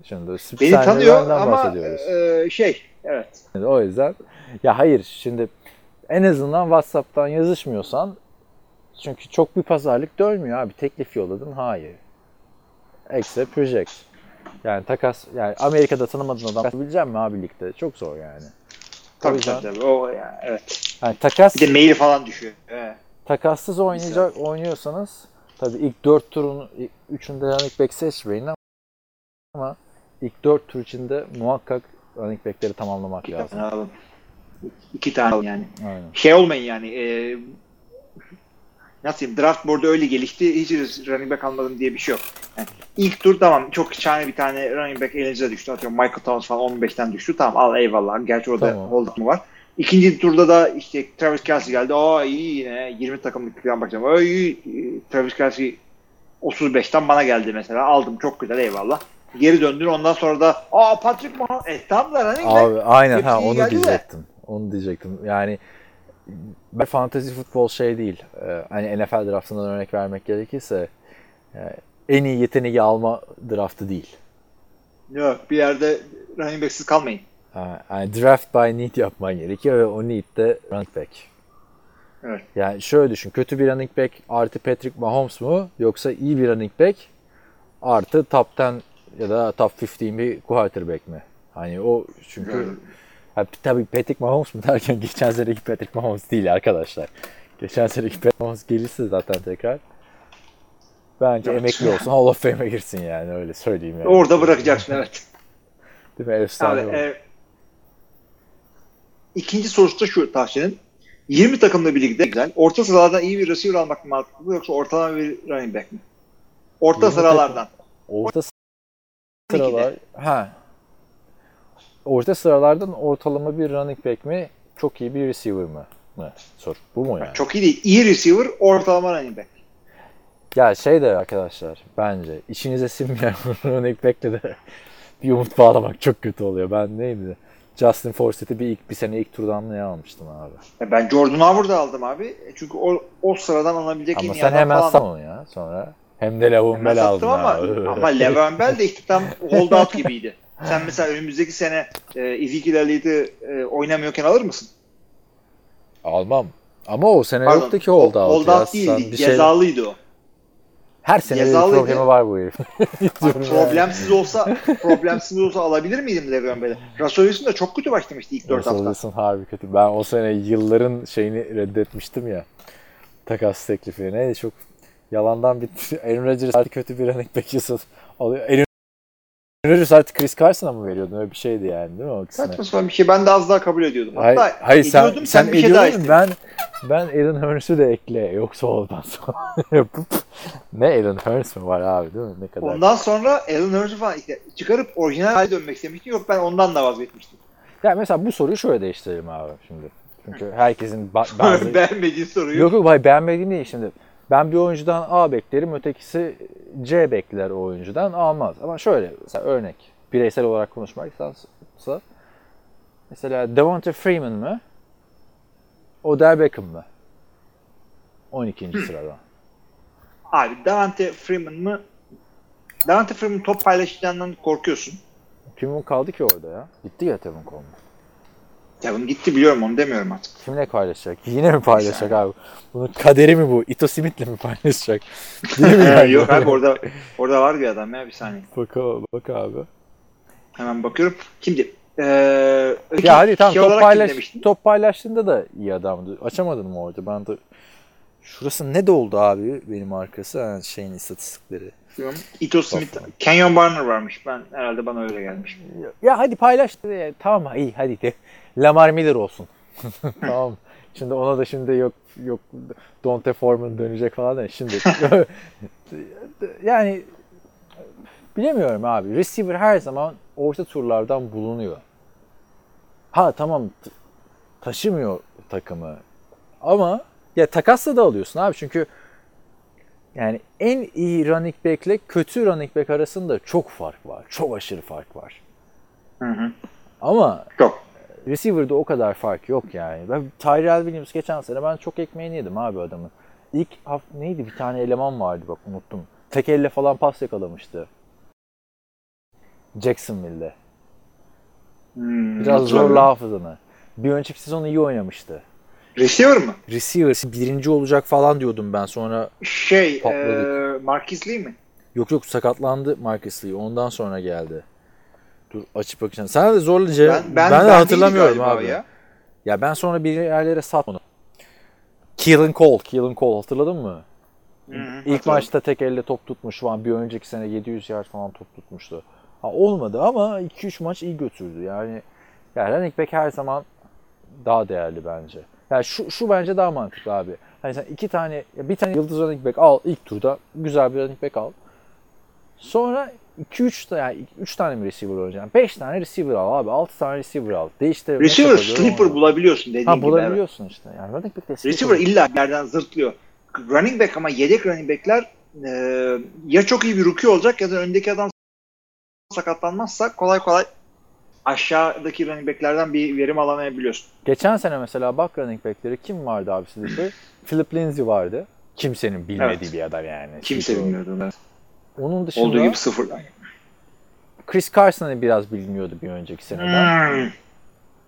Şimdi Beni tanıyor ama bahsediyoruz. e, şey evet. O yüzden Ya hayır şimdi en azından WhatsApp'tan yazışmıyorsan çünkü çok bir pazarlık dönmüyor abi. Teklif yolladın hayır. Accept reject. Yani takas yani Amerika'da tanımadığın adam bilecek mi abi ligde? Çok zor yani. Tabii yüzden- tabii. O, yani, evet. Yani takas Bir de mail falan düşüyor. Evet. takassız oynayacak oynuyorsanız tabii ilk 4 turun ilk 3'ünde running back seçmeyin ama ilk 4 tur içinde muhakkak running back'leri tamamlamak İki lazım. tane alın. İki tane yani. Aynen. Şey olmayın yani. E, nasıl diyeyim? Draft board'u öyle gelişti. Hiç running back almadım diye bir şey yok. Yani ilk tur tamam çok şahane bir tane running back elinize düştü. Atıyorum Michael Thomas falan 15'ten düştü. Tamam al eyvallah. Gerçi orada Tamam. hold mu var. İkinci turda da işte Travis Kelsey geldi. Aa iyi yine 20 takımlık falan bakacağım. Aa iyi. Travis Kelsey 35'ten bana geldi mesela. Aldım çok güzel eyvallah. Geri döndün ondan sonra da aa Patrick Mahomes. E tam da running back. Abi aynen Hepsi ha onu geldi de. diyecektim. Onu diyecektim. Yani ben fantasy futbol şey değil. Ee, hani NFL draftından örnek vermek gerekirse e, en iyi yeteneği alma draftı değil. Yok bir yerde running back'siz kalmayın. Ha, Yani draft by need yapman gerekiyor ve o need de running back. Evet. Yani şöyle düşün. Kötü bir running back artı Patrick Mahomes mu yoksa iyi bir running back artı top 10 ya da top 15 bir quarterback mi? Hani o çünkü Evet. Ha, tabii Patrick Mahomes mu derken geçen seneki Patrick Mahomes değil arkadaşlar. Geçen seneki Patrick Mahomes gelirse zaten tekrar bence Evet. emekli olsun Hall of Fame'e girsin yani öyle söyleyeyim yani. Orada bırakacaksın evet. Değil mi? Efsane Abi, e, ikinci sorusu da şu Tahsin'in. 20 takımlı bir ligde güzel. Orta sıralardan iyi bir receiver almak mı mantıklı yoksa ortalama bir running back mi? Orta 20 sıralardan. Orta 12'de. sıralar ha. Orta sıralardan ortalama bir running back mi? Çok iyi bir receiver mı? mı? Sor. Bu mu yani? Çok iyi değil. İyi receiver, ortalama running back. Ya şey de arkadaşlar bence içinize sinmeyen running back'le de bir umut bağlamak çok kötü oluyor. Ben neydi? Justin Forsett'i bir ilk bir sene ilk turdan ne almıştım abi. Ya Ben Jordan Howard'ı aldım abi. E Çünkü o, o sıradan alabilecek en Ama iyi sen adam hemen falan. sat onu ya sonra. Hem de Ben Bell aldın ama, ha. ama Le'Veon Bell de işte tam holdout gibiydi. Sen mesela önümüzdeki sene e, Elliott'ı e, oynamıyorken alır mısın? Almam. Ama o sene Pardon, yoktu ki holdout. ya. Holdout Sen değildi. bir şey- Cezalıydı o. Her sene bir Cezalıydı. problemi var bu yani. problemsiz olsa problemsiz olsa alabilir miydim Le'Veon Bell'i? Russell Wilson da çok kötü başlamıştı ilk 4 Russell hafta. Wilson harbi kötü. Ben o sene yılların şeyini reddetmiştim ya. Takas teklifi. Neydi çok yalandan bitti. Aaron Rodgers artık kötü bir running back. Aaron Rodgers artık Chris Carson'a mı veriyordun? Öyle bir şeydi yani değil mi o? Saçma sapan bir şey. Ben de az daha kabul ediyordum. Hayır, Hatta hayır sen, ediyordum, sen, bir şey daha istedin. ben ben Aaron Hurns'ü de ekle yoksa olmaz. Ne Aaron Hurns mi var abi değil mi? Ne kadar. Ondan sonra Alan Hurns'u falan işte çıkarıp orijinal hale dönmek istemiştim. Yok ben ondan da vazgeçmiştim. Ya mesela bu soruyu şöyle değiştirelim abi şimdi. Çünkü herkesin ba- bazı Beğenmediğin soruyu. Yok yok hayır beğenmediğim değil şimdi. Ben bir oyuncudan A beklerim, ötekisi C bekler o oyuncudan almaz. Ama şöyle mesela örnek bireysel olarak konuşmaksa mesela Devonta Freeman mı? Odell Beckham mı? 12. sırada. Abi Davante Freeman mı? Davante Freeman top paylaşacağından korkuyorsun. Kim kaldı ki orada ya? Gitti ya Tevin Coleman. Ya bunu gitti biliyorum onu demiyorum artık. Kimle paylaşacak? Yine mi paylaşacak abi? Bunun kaderi mi bu? Ito Smith'le mi paylaşacak? Değil mi yani? Yok abi orada orada var bir adam ya bir saniye. Bak, bak abi. Hemen bakıyorum. Şimdi eee Ya hadi tamam şey top, paylaş, top paylaştığında da iyi adamdı. Açamadın mı orada? Ben de Şurası ne doldu abi benim arkası? Ha, şeyin istatistikleri. Ito Smith, Kenyon Barner varmış. Ben herhalde bana öyle gelmiş. Ya hadi paylaş. Ya, tamam iyi hadi de. Lamar Miller olsun. tamam. Şimdi ona da şimdi yok yok Dante Foreman dönecek falan da şimdi yani bilemiyorum abi. Receiver her zaman orta turlardan bulunuyor. Ha tamam taşımıyor takımı. Ama ya takasla da alıyorsun abi çünkü yani en iyi running back ile kötü running back arasında çok fark var. Çok aşırı fark var. Hı hı. Ama Çok. receiver'da o kadar fark yok yani. Ben Tyrell Williams geçen sene ben çok ekmeğini yedim abi adamın. İlk hafta neydi bir tane eleman vardı bak unuttum. Tek elle falan pas yakalamıştı. Jacksonville'de. Hmm, Biraz zorla hafızanı. Bir önceki sezon iyi oynamıştı. Receiver mı? Receiver birinci olacak falan diyordum ben sonra. Şey, Patladık. e, Marquis Lee mi? Yok yok sakatlandı Marcus Lee. Ondan sonra geldi. Dur açıp bakacağım. Sen de zorla cevap. Ben, de hatırlamıyorum değildi galiba abi. Ya. Ya ben sonra bir yerlere sat onu. Keelan Cole, Keelan Cole hatırladın mı? Hı hı, İlk hatırladım. maçta tek elle top tutmuş falan. Bir önceki sene 700 yard falan top tutmuştu. Ha, olmadı ama 2-3 maç iyi götürdü. Yani, yani running back her zaman daha değerli bence. Yani şu, şu bence daha mantıklı abi. Hani sen iki tane, bir tane yıldız running back al ilk turda. Güzel bir running back al. Sonra 2-3 tane, yani 3 tane mi receiver olacaksın? 5 tane receiver al abi. 6 tane receiver al. Değiştir. Receiver sleeper onu- bulabiliyorsun dediğin Ha gibi. evet. bulabiliyorsun işte. Yani running back de. Receiver illa yerden zırtlıyor. Running back ama yedek running backler e, ya çok iyi bir rookie olacak ya da öndeki adam sakatlanmazsa kolay kolay aşağıdaki running backlerden bir verim alamayabiliyorsun. Geçen sene mesela bak running back'leri kim vardı abi sleeper? Philip Lindsay vardı. Kimsenin bilmediği Evet. bir adam yani. Kimse bilmiyordu. Evet. Onun dışında Olduğu gibi sıfırdan. Chris Carson'ı biraz bilmiyordu bir önceki seneden. Hmm.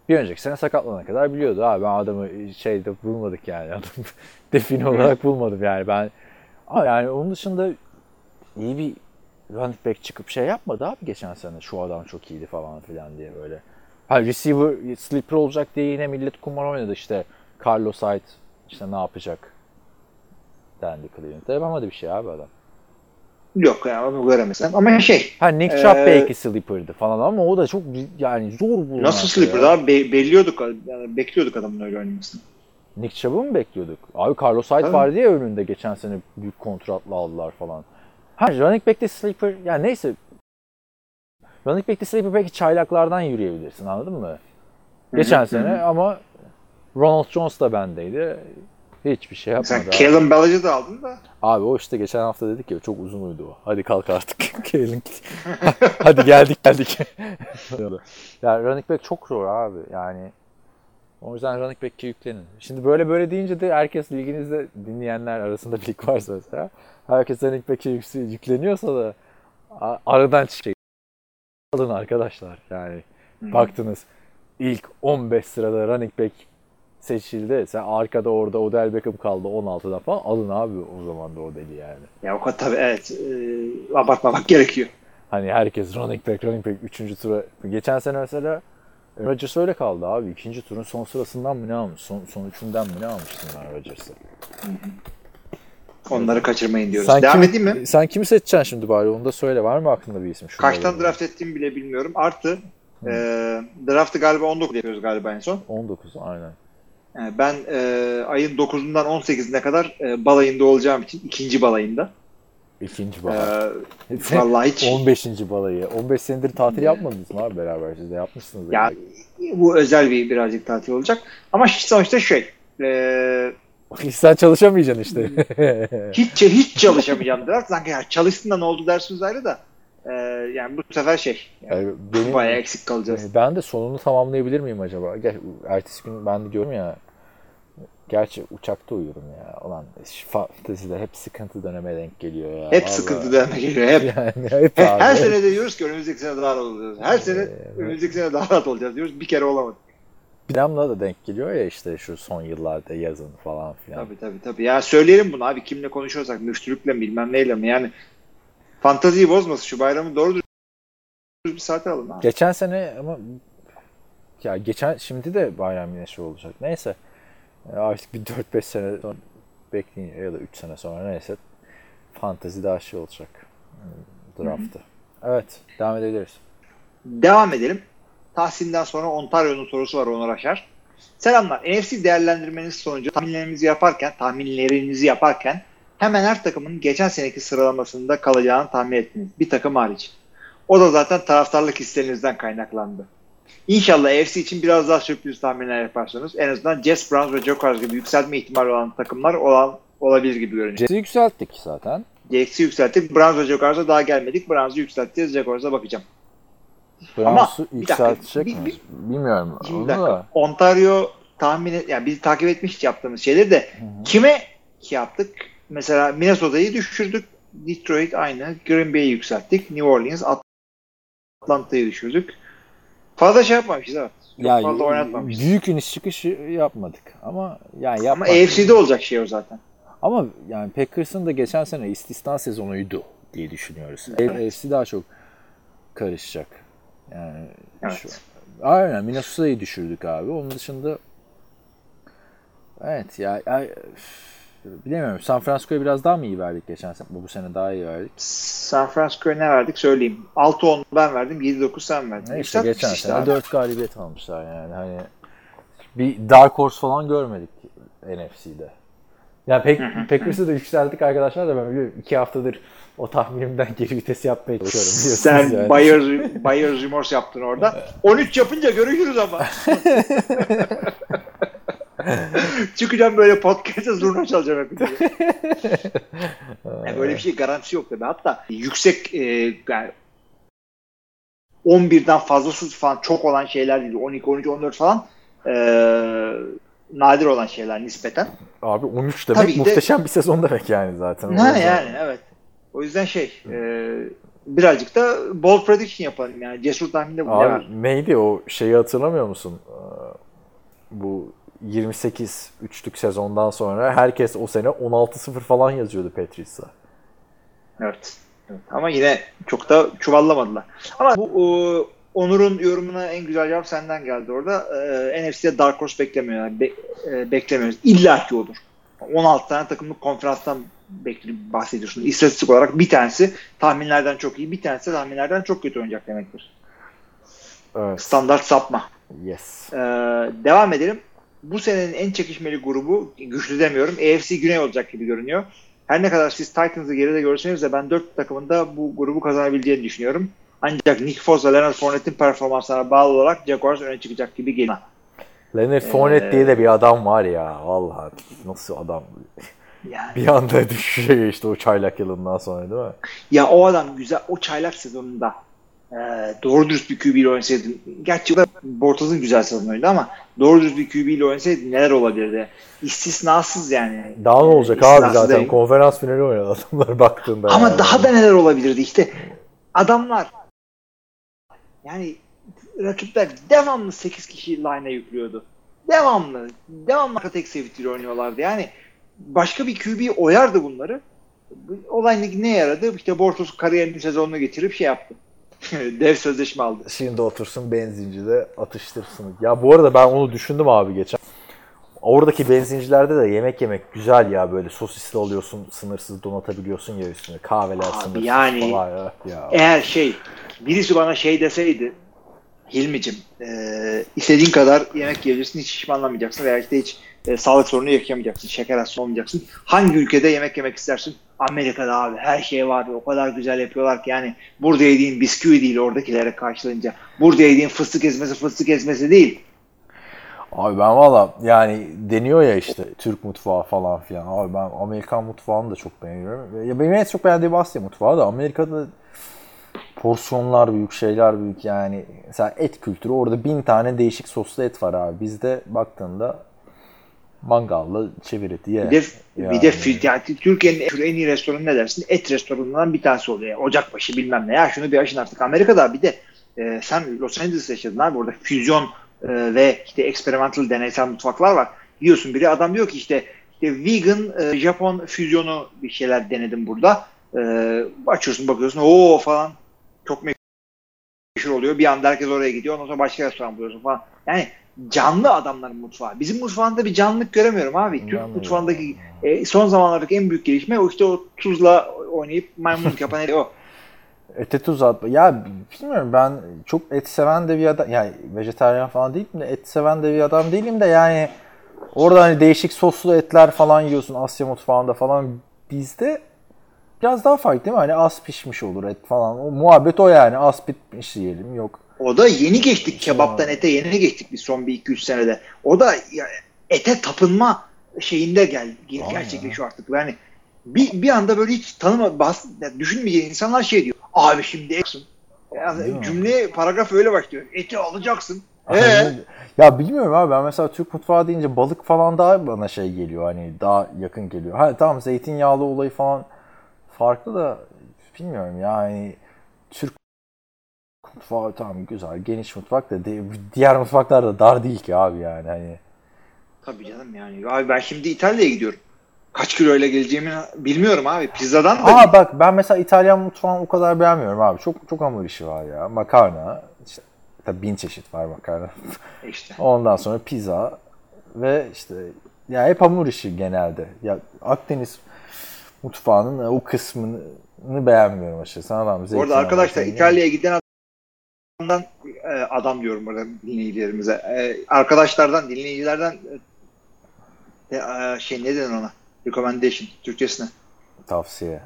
Bir önceki sene sakatlanana kadar biliyordu abi. Ben adamı şeyde bulmadık yani. Adam define olarak bulmadım yani. Ben ama yani onun dışında iyi bir running back çıkıp şey yapmadı abi geçen sene. Şu adam çok iyiydi falan filan diye böyle. Ha receiver sleeper olacak diye yine millet kumar oynadı işte. Carlos Hyde işte ne yapacak dendi Cleveland'da. Yapamadı bir şey abi adam. Yok yani onu göremezsen. Ama şey Ha Nick Ee, Chubb belki sleeper'dı falan ama o da çok yani zor bulunması. nasıl sleeper ya. daha be- belliyorduk yani bekliyorduk adamın öyle oynamasını. Nick Chubb'ı mı bekliyorduk? Abi Carlos Hyde vardı ya önünde geçen sene büyük kontratla aldılar falan. Ha running back'te sleeper yani neyse running back'te sleeper belki çaylaklardan yürüyebilirsin anladın mı? Geçen sene ama Ronald Jones da bendeydi. Hiçbir şey yapmadı. Sen. Kalen Ballage'ı da aldın da Abi o işte geçen hafta dedik ya çok uzun uyudu o. Hadi kalk artık. Kalen. Hadi geldik geldik. yani running back çok zor abi yani. O yüzden running back'e yüklenin. Şimdi böyle böyle deyince de herkes liginizde dinleyenler arasında bir lig varsa mesela. Herkes running back'e yük- yükleniyorsa da aradan çıkacak. Alın arkadaşlar yani. Baktınız ilk 15 sırada running back seçildi. Sen arkada orada Odell Beckham kaldı 16'da falan. Alın abi o zaman da Odell'i yani. ya o kadar tabii evet e, abartmamak gerekiyor. Hani herkes running back, running back 3. tura. Geçen sene mesela Rodgers öyle kaldı abi. İkinci turun son sırasından mı ne almış? Son, son üçünden mi ne almıştım ben Rodgers'ı? Onları kaçırmayın diyoruz. Sen Devam kimi, edeyim mi? Sen kimi seçeceksin şimdi bari onu da söyle. Var mı aklında bir isim? Şurada Kaçtan draft ettiğimi bile bilmiyorum. Artı e, draftı galiba 19 yapıyoruz galiba en son. 19 aynen. Yani ben e, ayın 9'undan 18'ine kadar e, balayında olacağım için ikinci balayında. İkinci E, balayı. vallahi hiç 15. balayı. 15 senedir tatil yapmadınız mı abi beraber? Siz de yapmışsınız. ya yani. bu özel bir birazcık tatil olacak. Ama sonuçta şey e, Sen çalışamayacaksın işte. hiç hiç çalışamayacağım draft. Sanki ya çalışsın da ne oldu dersiniz ayrı da. E, yani bu sefer şey yani Yani benim, bayağı eksik kalacağız. Ben de sonunu tamamlayabilir miyim acaba? Gel, ertesi gün ben de diyorum ya Gerçi uçakta uyuyorum ya. Ulan şu fantezide hep sıkıntı döneme denk geliyor ya. Hep Vallahi. sıkıntı dönme geliyor. Hep. Yani hep Her, abi. her sene de diyoruz ki önümüzdeki sene daha rahat olacağız. Her sene Evet. önümüzdeki sene daha rahat olacağız diyoruz. Bir kere olamadık. Binamla da denk geliyor ya işte şu son yıllarda yazın falan filan. Tabii tabii tabii. Ya söyleyelim bunu abi kimle konuşuyorsak müftülükle mi bilmem neyle mi yani fantaziyi bozmasın şu bayramı doğru bir saate alın abi. Geçen sene ama ya geçen şimdi de bayram yine şey olacak. Neyse. Artık bir 4-5 sene sonra bekleyin ya da 3 sene sonra neyse fantezi daha şey olacak. Hmm, Draft'ı. Evet. Devam edebiliriz. Devam edelim. Tahsin'den sonra Ontario'nun sorusu var Onur Aşar. Selamlar. NFC değerlendirmeniz sonucu tahminlerinizi yaparken, tahminlerinizi yaparken hemen her takımın geçen seneki sıralamasında kalacağını tahmin ettiniz. Bir takım hariç. O da zaten taraftarlık hislerinizden kaynaklandı. İnşallah AFC için biraz daha sürpriz tahminler yaparsanız en azından Jets, Browns ve Jaguars gibi yükselme ihtimali olan takımlar olan olabilir gibi görünüyor. Jets'i yükselttik zaten. Jets'i yükselttik. Browns ve Jaguars'a daha gelmedik. Browns'u yükselteceğiz. Jaguars'a bakacağım. Dakika, yükseltecek bir- mi? bir- Bilmiyorum. Onu da. Ontario tahmin et, yani biz takip etmiş yaptığımız şeyleri de kime şey yaptık? Mesela Minnesota'yı düşürdük. Detroit aynı. Green Bay'i yükselttik. New Orleans, Atlanta'yı düşürdük. Fazla şey yapmamışız evet. Çok Ya fazla oynatmamışız. büyük iniş çıkış yapmadık ama yani Ama yapmak. AFC'de olacak şey o zaten. Ama yani Packers'ın da geçen sene istisna sezonuydu diye düşünüyoruz. AFC daha çok karışacak. Yani Evet. şu, aynen Minnesota'yı düşürdük abi. Onun dışında evet ya, ya bilemiyorum. San Francisco'ya biraz daha mı iyi verdik geçen sene? Bu sene daha iyi verdik. San Francisco'ya ne verdik söyleyeyim. 6-10 ben verdim. 7-9 sen verdin. Ne işte geçen işte sene abi. 4 galibiyet almışlar yani. Hani bir Dark Horse falan görmedik NFC'de. Yani Pack- Packers'ı da yükselttik arkadaşlar da ben iki haftadır o tahminimden geri vites yapmaya çalışıyorum. biliyorsunuz Sen yani. buyer's, buyer's remorse yaptın orada. 13 yapınca görüşürüz ama. Çıkacağım böyle podcast'a zurna çalacağım hep. yani böyle bir şey garantisi yok tabii. Hatta yüksek e, yani 11'den fazlası falan çok olan şeyler değil. 12, 13, 14 falan e, nadir olan şeyler nispeten. Abi 13 demek Tabii ki de- muhteşem bir sezon demek yani zaten. Ha yani evet. O yüzden şey e, birazcık da bold prediction yapalım yani. Cesur tahminde bu ne var? Abi neydi o şeyi hatırlamıyor musun? Ee, Bu 28 üçlük sezondan sonra herkes o sene 16-0 falan yazıyordu Patriots'a. Evet. evet. Ama yine çok da çuvallamadılar. Ama bu e, Onur'un yorumuna en güzel cevap senden geldi orada. E, NFC'de Dark Horse beklemiyorlar. Be, e, beklemiyoruz. İlla ki olur. 16 tane takımlık konferanstan bekleyip bahsediyorsun. İstatistik olarak bir tanesi tahminlerden çok iyi, bir tanesi tahminlerden çok kötü oynayacak demektir. Evet. Standart sapma. Yes. Ee, devam edelim. Bu senenin en çekişmeli grubu, güçlü demiyorum, AFC Güney olacak gibi görünüyor. Her ne kadar siz Titans'ı geride görseniz de ben dört takımın da bu grubu kazanabileceğini düşünüyorum. Ancak Nick Foles ve Leonard Fournette'in performanslarına bağlı olarak Jaguars öne çıkacak gibi geliyor. Leonard Fournette Ee, diye de bir adam var ya. Vallahi nasıl adam. Yani, Bir anda düşüşe geçti o çaylak yılından sonra değil mi? ya o adam güzel, o çaylak sezonunda e, doğru dürüst bir QB ile oynasaydın, gerçi o Bortaz'ın güzel sezonuydu ama doğru dürüst bir QB ile oynasaydın neler olabilirdi? İstisnasız yani. Daha ne olacak abi zaten değil. konferans finali oynadı adamlar baktığında. Ama yani. daha da neler olabilirdi işte. Adamlar yani rakipler devamlı 8 kişi line'a yüklüyordu. Devamlı. Devamlı arka tek safety oynuyorlardı. Yani başka bir QB oyardı bunları. Bu Olay ne- yaradı? İşte Bortles kariyerinin sezonunu getirip şey yaptı. Dev sözleşme aldı. Şimdi otursun benzincide atıştırsın. Ya bu arada ben onu düşündüm abi geçen. Oradaki benzincilerde de yemek yemek güzel ya böyle sosisli alıyorsun sınırsız donatabiliyorsun ya üstüne kahveler Abi sınırsız yani- falan ya. ya. Eğer şey birisi bana şey deseydi Hilmi'cim e, istediğin kadar yemek yiyebilirsin hiç şişmanlamayacaksın veya işte hiç e, sağlık sorunu yaşayamayacaksın, şeker hastası olmayacaksın. Hangi ülkede yemek yemek istersin? Amerika'da abi her şey var o kadar güzel yapıyorlar ki yani burada yediğin bisküvi değil oradakilere karşılayınca. Burada yediğin fıstık ezmesi fıstık ezmesi değil. Abi ben valla yani deniyor ya işte Türk mutfağı falan filan. Abi ben Amerikan mutfağını da çok beğeniyorum. Ya benim en çok beğendiğim Asya mutfağı da Amerika'da porsiyonlar büyük, şeyler büyük yani. Mesela et kültürü orada bin tane değişik soslu et var abi. Bizde baktığında mangalla çevir eti ye. Bir de, Yani. bir de yani Türkiye'nin en, iyi restoranı ne dersin? Et restoranından bir tanesi oluyor. Ocakbaşı bilmem ne. Ya şunu bir aşın artık. Amerika'da bir de e, sen Los Angeles'ta yaşadın abi. Orada füzyon e, ve işte experimental deneysel mutfaklar var. Diyorsun biri adam diyor ki işte, işte vegan e, Japon füzyonu bir şeyler denedim burada. E, açıyorsun bakıyorsun o falan çok meşhur oluyor. Bir anda herkes oraya gidiyor. Ondan sonra başka restoran buluyorsun falan. Yani canlı adamların mutfağı. Bizim mutfağında bir canlılık göremiyorum abi. Türk Anladım. mutfağındaki e, son zamanlardaki en büyük gelişme o işte o tuzla oynayıp maymunluk yapan herif o. Ete tuz atma. Ya bilmiyorum ben çok et seven de bir adam. Yani vejetaryen falan değilim de et seven de bir adam değilim de yani orada hani değişik soslu etler falan yiyorsun Asya mutfağında falan. Bizde biraz daha farklı değil mi? Hani az pişmiş olur et falan. O muhabbet o yani. Az pişmiş yiyelim. Yok. O da yeni geçtik kebaptan ete yeni geçtik biz son bir iki üç senede. O da ete tapınma şeyinde gel gerçekleşiyor artık. Yani bir, bir anda böyle hiç tanıma bas, düşünmeyeceğin insanlar şey diyor. Abi şimdi etsin. Yani cümle paragraf öyle başlıyor. Eti alacaksın. Ee? ya bilmiyorum abi ben mesela Türk mutfağı deyince balık falan daha bana şey geliyor hani daha yakın geliyor. Ha tamam zeytinyağlı olayı falan farklı da bilmiyorum yani Türk mutfağı tamam güzel geniş mutfak da di- diğer mutfaklar da dar değil ki abi yani hani. Tabii canım yani. Abi ben şimdi İtalya'ya gidiyorum. Kaç kiloyla geleceğimi bilmiyorum abi. Pizzadan da Aa bak ben mesela İtalyan mutfağını o kadar beğenmiyorum abi. Çok çok hamur işi var ya. Makarna işte tabii bin çeşit var makarna. değil işte. Ondan sonra pizza ve işte ya hep hamur işi genelde. Ya Akdeniz mutfağının o kısmını beğenmiyorum açıkçası. Adam zeytin arada arkadaşlar İtalya'ya giden adamdan e, adam diyorum burada dinleyicilerimize. E, arkadaşlardan, dinleyicilerden e, e, şey ne denir ona? Recommendation Türkçesine. tavsiye.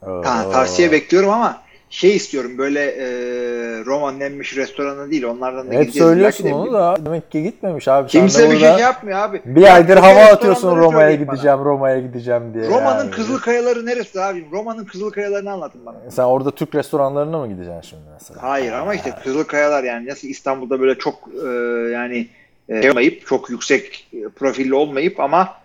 Ha, tavsiye bekliyorum ama şey istiyorum böyle e, Roma'nın en meşhur restoranı değil onlardan da Hep gideceğiz. söylüyorsun onu da demek ki gitmemiş abi. Kimse bir şey yapmıyor abi. Bir aydır Ya, hava restoranları atıyorsun Roma'ya bana. gideceğim, Roma'ya gideceğim diye. Roma'nın yani. Kızılkayaları neresi abi? Roma'nın Kızılkayalarını anlatın bana. Sen orada Türk restoranlarına mı gideceksin şimdi mesela? Hayır ama işte Kızılkayalar yani nasıl İstanbul'da böyle çok e, yani e, şey olmayıp çok yüksek e, profilli olmayıp ama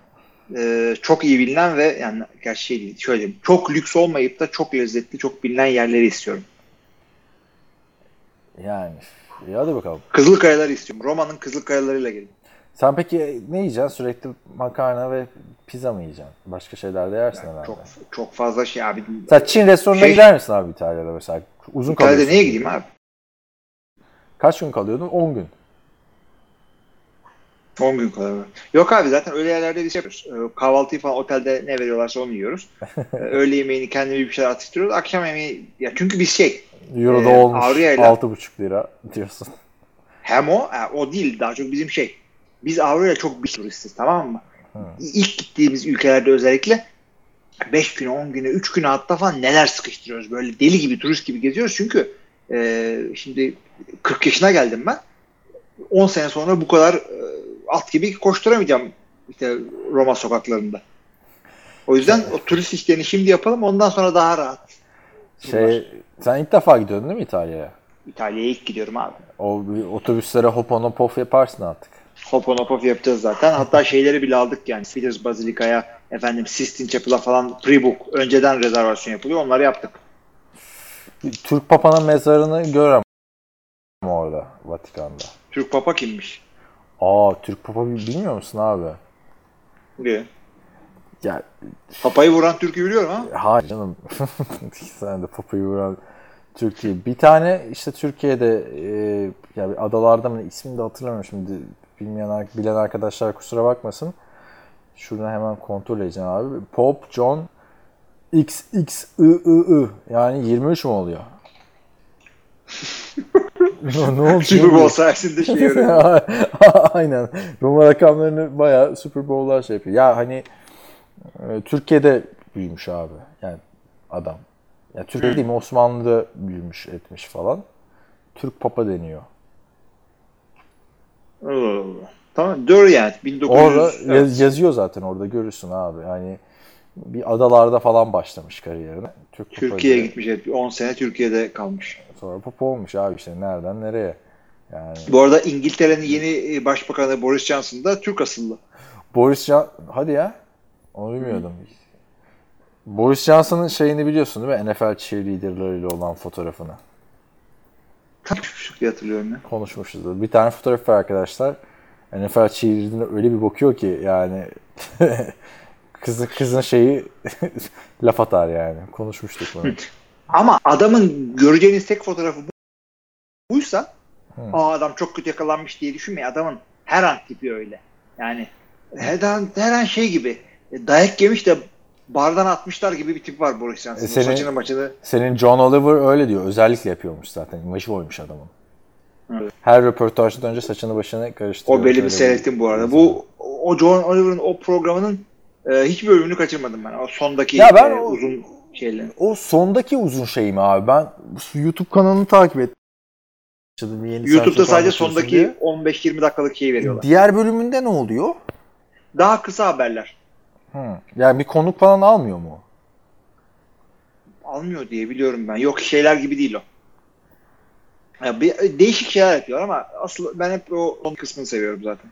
e, çok iyi bilinen ve yani gerçi şey değil şöyle diyeyim, çok lüks olmayıp da çok lezzetli çok bilinen yerleri istiyorum. Yani. İyi hadi bakalım. Kızılkayaları istiyorum. Roma'nın Kızılkayalarıyla gelin. Sen peki ne yiyeceksin? Sürekli makarna ve pizza mı yiyeceksin? Başka şeyler de yersin herhalde. Çok çok fazla şey abi. Sen Çin restoranına Şey- gider misin abi İtalya'da mesela? Uzun İtalya'da kalıyorsun. neye gideyim abi? Kaç gün kalıyordun? 10 gün. 10 gün kadar. var. Yok abi zaten öyle yerlerde biz şey yapıyoruz. Ee, Kahvaltıyı falan otelde ne veriyorlarsa onu yiyoruz. Ee, Öğle yemeğini kendimiz bir şeyler atıştırıyoruz. Akşam yemeği ya çünkü biz şey Euro'da Ee, olmuş Avrupa'yla- 6,5 lira diyorsun. hem o ha, o değil daha çok bizim şey. Biz Avrupa'ya çok bir turistiz tamam mı? İlk gittiğimiz ülkelerde özellikle 5 güne 10 güne 3 güne hatta falan neler sıkıştırıyoruz. Böyle deli gibi turist gibi geziyoruz çünkü e, şimdi 40 yaşına geldim ben. 10 sene sonra bu kadar e, at gibi koşturamayacağım işte Roma sokaklarında. O yüzden o turist işlerini şimdi yapalım ondan sonra daha rahat. Şey, sen ilk defa gidiyorsun değil mi İtalya'ya? İtalya'ya ilk gidiyorum abi. O otobüslere hop on hop off yaparsın artık. Hoponopof yapacağız zaten. Hatta şeyleri bile aldık yani. Peters Basilika'ya, efendim Sistine Chapel'a falan pre-book, önceden rezervasyon yapılıyor. Onları yaptık. Türk Papa'nın mezarını görem orada Vatikan'da. Türk Papa kimmiş? Aa Türk Papa bi- bilmiyor musun abi? Diye. Ya Papayı vuran Türk'ü biliyorum ha. hayır canım. Sen de Papa'yı vuran Türkiye. Bir tane işte Türkiye'de e, ya bir adalarda mı ismini de hatırlamıyorum şimdi. Bilmeyen bilen arkadaşlar kusura bakmasın. Şuradan hemen kontrol edeceğim abi. Pope John XXIII yani 23 mu oluyor? ne, oldu? Super Bowl sayesinde şey. Aynen. Roma rakamlarını bayağı Super Bowl'lar şey yapıyor. Ya hani e, Türkiye'de büyümüş abi. Yani adam. Ya Türkiye değil mi Osmanlı'da büyümüş etmiş falan. Türk Papa deniyor. Allah Allah. Tamam doğru yani. 1900 Orada yaz- yazıyor zaten orada görürsün abi. Yani bir adalarda falan başlamış kariyerine. Türk Türkiye'ye gitmiş. Evet. 10 sene Türkiye'de kalmış. Sonra Papa olmuş abi işte nereden nereye. Yani Bu arada İngiltere'nin yeni e, başbakanı Boris Johnson da Türk asıllı. Boris Johnson hadi ya. Onu bilmiyordum. Boris Johnson'ın şeyini biliyorsun değil mi? NFL cheerleaderlarıyla olan fotoğrafını. Konuşmuştuk diye hatırlıyorum ya. Konuşmuşuz. Bir tane fotoğraf var arkadaşlar. NFL cheerleader'ine öyle bir bakıyor ki yani kızın kızın şeyi laf atar yani. Konuşmuştuk bunu. Ama adamın göreceğiniz tek fotoğrafı bu- buysa aa adam çok kötü yakalanmış diye düşünmeyin. Adamın her an tipi öyle. Yani her an, her an şey gibi e, dayak yemiş de bardan atmışlar gibi bir tip var Boris Johnson'ın. E, senin- Saçını maçını Senin John Oliver öyle diyor. Özellikle yapıyormuş zaten. İmajı oymuş adamın. Evet. Her röportajdan önce saçını başını karıştırıyor. o belli bir seyrettim bu arada. Bu o John Oliver'ın o programının e, hiçbir bölümünü kaçırmadım ben. O sondaki Ya ben e, o- uzun şeyle. O sondaki uzun şey mi abi? Ben YouTube kanalını takip ettim. Yeni YouTube'da sadece sondaki diye. 15-20 dakikalık şeyi veriyorlar. Diğer bölümünde ne oluyor? Daha kısa haberler. Hı. Yani bir konuk falan almıyor mu? Almıyor diye biliyorum ben. Yok şeyler gibi değil o. Ya bir, değişik şeyler yapıyor ama asıl ben hep o son kısmını seviyorum zaten.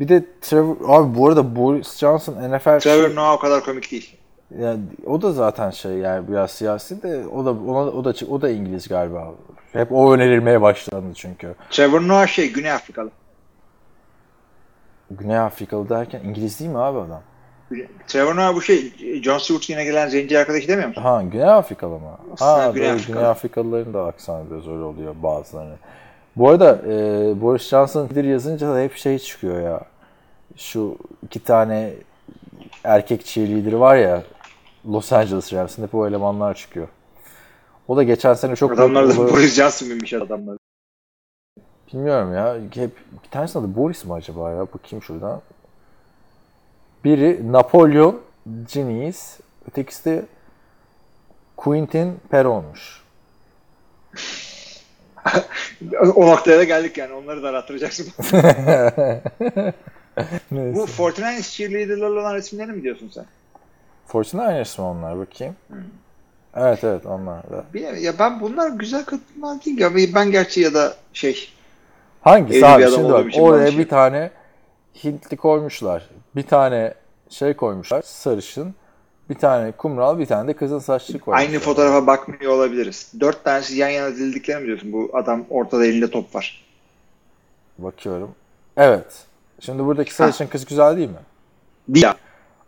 Bir de Trevor abi bu arada Boris Johnson NFL Trevor Noah o kadar komik değil. Yani o da zaten şey yani biraz siyasi de o da ona, o da o da İngiliz galiba. Hep o önerilmeye başlandı çünkü. Trevor Noah şey Güney Afrikalı. Güney Afrikalı derken İngiliz değil mi abi adam? Trevor Noah bu şey John Stewart yine gelen zenci arkadaşı demiyor musun? Ha Güney Afrikalı mı? Aslında Ha Güney Güney, Afrikalı. Güney Afrikalıların da aksanı biraz öyle oluyor bazılarını. Bu arada e, Boris Johnson bir yazınca da hep şey çıkıyor ya. Şu iki tane erkek cheerleader var ya Los Angeles Rams'ın hep o elemanlar çıkıyor. O da geçen sene çok Adamlar da Boris Johnson mıymış adamlar? Bilmiyorum ya. Hep bir tanesinin adı Boris mi acaba ya? Bakayım şuradan. Biri Napolyon Genies, ötekisi de Quentin Peron'muş. O noktaya da geldik yani. Onları da arattıracaksın. bu. 49ers cheerleader'larla olan resimlerini mi diyorsun sen? 49ers mi onlar bakayım? Evet evet onlar da. Bilmiyorum. Ya ben bunlar güzel kadınlar değil ya. Ben gerçi ya da şey Hangisi abi? Şimdi bak oraya şey- bir tane Hintli koymuşlar. Bir tane şey koymuşlar. Sarışın. Bir tane kumral, bir tane de kızın saçlı koymuşlar. aynı fotoğrafa bakmıyor olabiliriz. Dört tanesi yan yana dizildiklerini mi diyorsun? Bu adam ortada elinde top var. Bakıyorum. Evet. Şimdi buradaki sarışın kız güzel değil mi? Değil.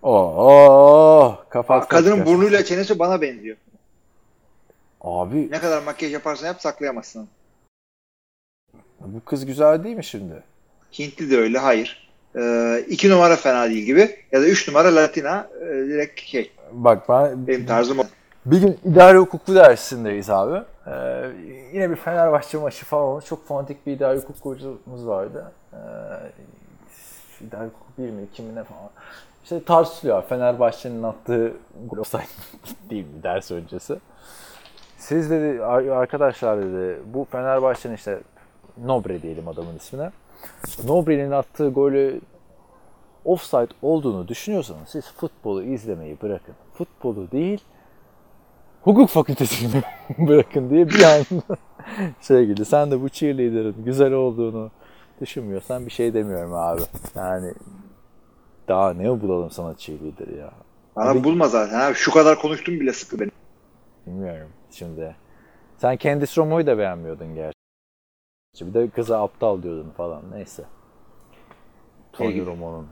Oo, kapat. Kadının burnuyla çenesi bana benziyor. Abi Ne kadar makyaj yaparsan yap saklayamazsın. bu kız güzel değil mi şimdi? Hintli de öyle. Hayır. Ee, iki numara fena değil gibi. Ya da üç numara Latina. e, direkt şey. Bak ben Benim tarzım o. bir gün idare hukuku dersindeyiz abi. Ee, yine bir Fenerbahçe maçı falan oldu. Çok fanatik bir idare hukuk hocamız vardı. Ee, idare hukuk bir mi iki mi ne falan. İşte tartışılıyor. Fenerbahçe'nin attığı gol offside değil mi ders öncesi. Siz dedi ar- arkadaşlar dedi bu Fenerbahçe'nin işte Nobre diyelim adamın ismine. Nobre'nin attığı golü offside olduğunu düşünüyorsanız siz futbolu izlemeyi bırakın. Futbolu değil hukuk fakültesini bırakın diye bir anda şey gibi. Sen de bu cheerleader'ın güzel olduğunu düşünmüyorsan bir şey demiyorum abi. Yani daha ne bulalım sana cheerleader ya. Bana Abi- bulma zaten. Abi. Şu kadar konuştum bile sıkı benim. Bilmiyorum şimdi. Sen Candice Romo'yu da beğenmiyordun gerçi. Bir de kıza aptal diyordun falan. Neyse. Tony? Romo'nun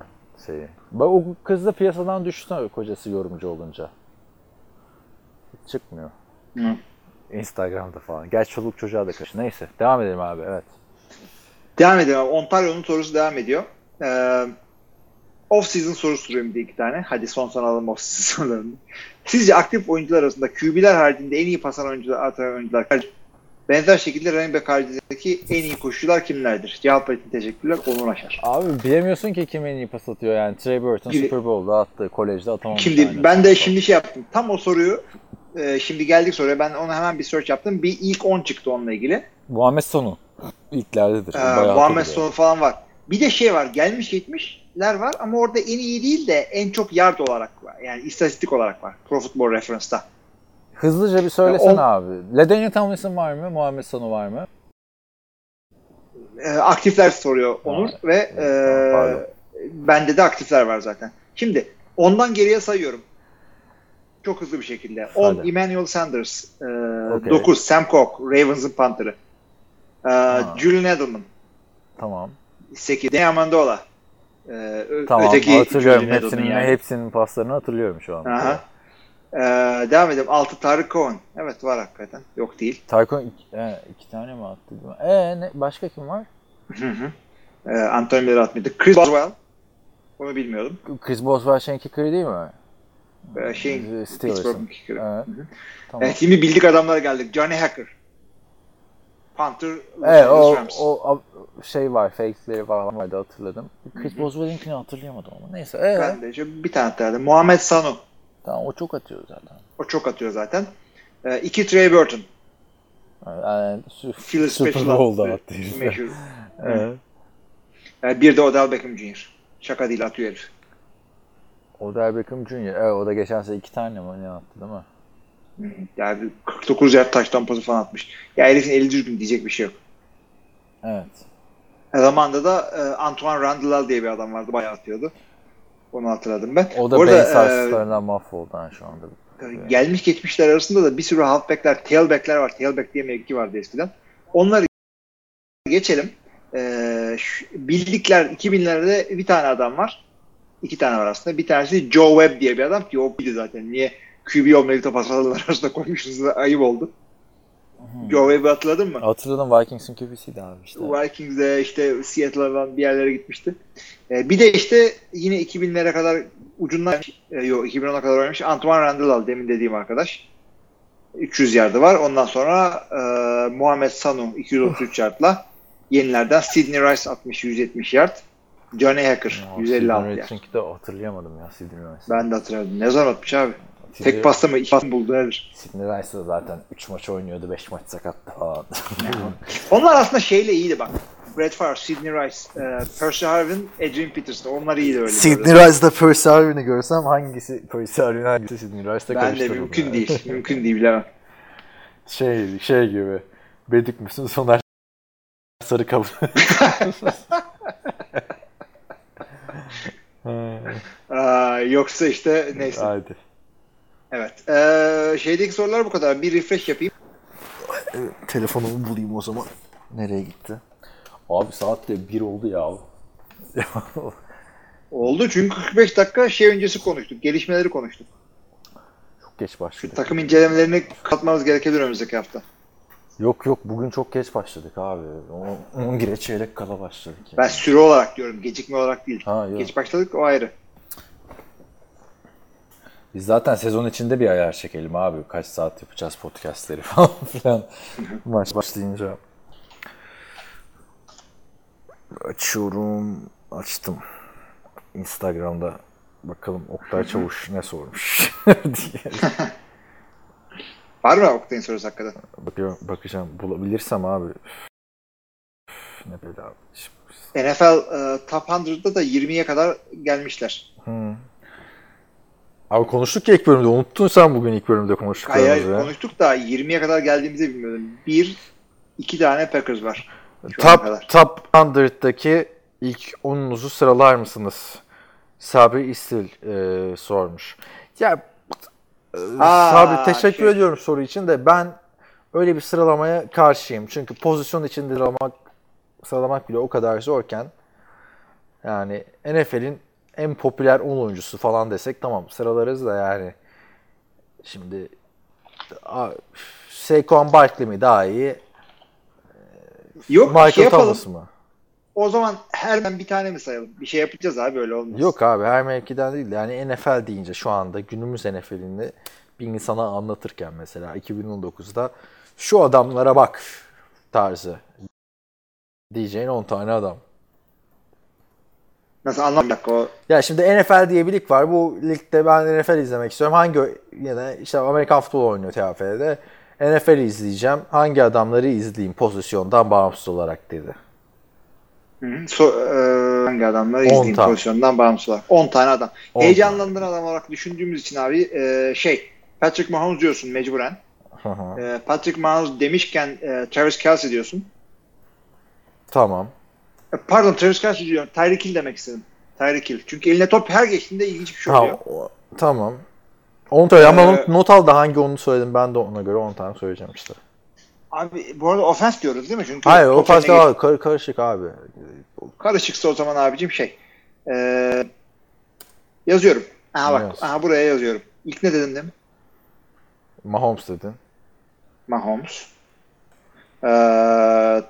şeyi. Bak o kız da piyasadan düştü kocası yorumcu olunca. Hiç çıkmıyor. Hı. Instagram'da falan. Gerçi çoluk çocuğa da kaçtı. Neyse. Devam edelim abi. Evet. Devam edelim abi. Ontario'nun sorusu devam ediyor. Ee, off-season sorusu soruyorum bir iki tane. Hadi son son alalım off-season sorularını. Sizce aktif oyuncular arasında QB'ler haricinde en iyi pas atan oyuncular, atan oyuncular benzer şekilde running back haricindeki en iyi koşucular kimlerdir? Cevap için teşekkürler. Onur Aşar. Abi bilemiyorsun ki kim en iyi pas atıyor yani. Trey Burton Gibi. Super Bowl'da attı. Kolejde atamamış. Şimdi aynı. ben de şimdi şey yaptım. Tam o soruyu e, şimdi geldik soruya. Ben ona hemen bir search yaptım. Bir ilk 10 çıktı onunla ilgili. Muhammed Sonu. İlklerdedir. Ee, Bayağı Muhammed. Sonu falan var. Bir de şey var. Gelmiş geçmişler var ama orada en iyi değil de en çok yard olarak var. Yani istatistik olarak var. Pro Football Reference'da. Hızlıca bir söylesene Ya on- abi. LaDainian Tomlinson var mı? Muhammed Sonu var mı? Ee, aktifler soruyor Onur Ha, ve evet, e, bende de aktifler var zaten. Şimdi ondan geriye sayıyorum. Çok hızlı bir şekilde. 10 Hadi. Emmanuel Sanders, e, Okey. 9 Sam Cook, Ravens'ın Panther'ı. E, Ha. Julian Edelman, Tamam. 8 Danny Amendola. E, Tamam öteki hatırlıyorum. Hepsinin, yani. hepsinin paslarını hatırlıyorum şu an. Aha. E, devam edelim. 6 Tarık Cohen. Evet var hakikaten. Yok değil. Tycoon iki, e, iki tane mi attı? E ne, başka kim var? Hı hı. E, Anthony Miller atmadı. Chris Boswell. Onu bilmiyordum. Chris Boswell şeyin kicker'ı değil mi? E, şeyin Ee. Pittsburgh'ın kicker'ı. Evet. Tamam. Evet, şimdi bildik adamlara geldik. Johnny Hacker. Panther, Evet o, o, o şey var, fake'leri falan vardı hatırladım. Chris Boswell'inkini hatırlayamadım ama neyse. E, Ben de bir tane derdim. Muhammed Sanu. Tamam o çok atıyor zaten. O çok atıyor zaten. Ee, iki Trey Burton. Yani, su- Phil Super Bowl'da attı. herif. Meşhur. Evet. Ee, bir de Odell Beckham Jr. Şaka değil atıyor herif. Odell Beckham Jr. Evet o da geçen sene iki tane mi ne attı değil mi? Yani 49 yard taş tampası falan atmış. Ya herifin eli düzgün diyecek bir şey yok. Evet. E, zamanında da e, Antoine Randall diye bir adam vardı. Bayağı atıyordu. Onu hatırladım ben. O da Bu arada, base e, mahvoldu ha şu anda. gelmiş geçmişler arasında da bir sürü halfbackler, tailbackler var. Tailback diye mevki vardı eskiden. Onları geçelim. Ee, şu- bildikler 2000'lerde bir tane adam var. İki tane var aslında. Bir tanesi Joe Webb diye bir adam ki o buydu zaten. Niye QB olmayıp da pas arasında koymuşsunuz ayıp oldu. Joe Webb'i hatırladın mı? Hatırladım Vikings'in QB'siydi abi işte. Vikings'e işte Seattle'dan bir yerlere gitmişti. Ee, bir de işte yine 2000'lere kadar ucundan e, yok 2010'a kadar oynamış Antoine Randall al demin dediğim arkadaş. 300 yardı var. Ondan sonra e, Muhammed Sanu 233 yardla yenilerden Sidney Rice 60 170 yard. Johnny Hacker Ya, 156 Sidney yard. Rice'inki de hatırlayamadım ya Sidney Rice. Ben de hatırladım. Ne zaman atmış abi? Tek pasta mı? iki pasta buldu nedir? Sidney Rice de zaten 3 maç oynuyordu 5 maç sakattı falan. Onlar aslında şeyle iyiydi bak. Brett Favre, Sidney Rice, e, Percy Harvin, Adrian Peterson. Onlar iyiydi öyle. Sidney Rice'da Percy Harvin'i görsem hangisi Percy Harvin hangisi Sidney Rice'da Ben de mümkün yani. değil. Mümkün değil bilemem. Şey, şey gibi. Bedik misin Soner sarı kabul. Aa, yoksa işte neyse. Haydi. Evet. Ee, şeydeki sorular bu kadar. Bir refresh yapayım. Telefonumu bulayım o zaman. Nereye gitti? Abi saat de 1 oldu ya. Oldu çünkü 45 dakika şey öncesi konuştuk. Gelişmeleri konuştuk. çok geç başladık. Takım incelemelerini katmamız gerekebilir önümüzdeki hafta. Yok yok bugün çok geç başladık abi. 10 gire çeyrek kala başladık. ya. Ben süre olarak diyorum. Gecikme olarak değil. Ha, yok. Geç başladık o ayrı. Biz zaten sezon içinde bir ayar çekelim abi. Kaç saat yapacağız podcastleri falan filan. Maç başlayınca. Açıyorum. Açtım. Instagram'da bakalım Oktay Çavuş ne sormuş diye. Var mı Oktay'ın sorusu hakikaten? Bakıyorum, bakacağım. Bulabilirsem abi. Ne bela. NFL e, Top 100'da da 20'ye kadar gelmişler. Hmm. Abi konuştuk ya ilk bölümde. Unuttun sen bugün ilk bölümde Hayır, konuştuklarımızı. hayır, konuştuk da 20'ye kadar geldiğimizi bilmiyordum. Bir, iki tane Packers var. Top, top 100'daki ilk 10'unuzu sıralar mısınız? Sabri İstil e, sormuş. Ya e, Aa, Sabri teşekkür şey. ediyorum soru için de ben öyle bir sıralamaya karşıyım. Çünkü pozisyon içinde sıralamak, sıralamak bile o kadar zorken yani NFL'in en popüler 10 oyuncusu falan desek tamam sıralarız da yani şimdi Saquon Barkley mi daha iyi? Yok Michael şey yapalım. Thomas mı? O zaman her bir tane mi sayalım? Bir şey yapacağız abi öyle olmaz. Yok abi her mevkiden değil. de Yani NFL deyince şu anda günümüz NFL'ini bir insana anlatırken mesela 2019'da şu adamlara bak tarzı diyeceğin 10 tane adam. Nasıl anlam dakika o. Ya şimdi NFL diye bir lig var. Bu ligde ben NFL izlemek istiyorum. Hangi yine işte Amerikan futbolu oynuyor TFF'de. NFL izleyeceğim. Hangi adamları izleyeyim pozisyondan bağımsız olarak dedi. Hı hı. So, e, hangi adamları 10 izleyeyim tane. pozisyondan bağımsız olarak. 10 tane adam. 10 Heyecanlandıran adam olarak düşündüğümüz için abi e, şey Patrick Mahomes diyorsun mecburen. Hı hı. E, Patrick Mahomes demişken e, Travis Kelsey diyorsun. tamam. Pardon Travis Kelsey diyorum. Tyreek Hill demek istedim. Tyreek Hill. Çünkü eline top her geçtiğinde ilginç bir şey oluyor. o- tamam. 10 tane ama Ee, not, not al da hangi onu söyledim ben de ona göre 10 tane söyleyeceğim işte. Abi bu arada ofens diyoruz değil mi? Çünkü Hayır o top eline fazla geç- abi, kar- karışık abi. Karışıksa o zaman abicim şey. E, yazıyorum. Aha bak. Yaz. Aha buraya yazıyorum. İlk ne dedim değil mi? Mahomes dedin. Mahomes. Ee,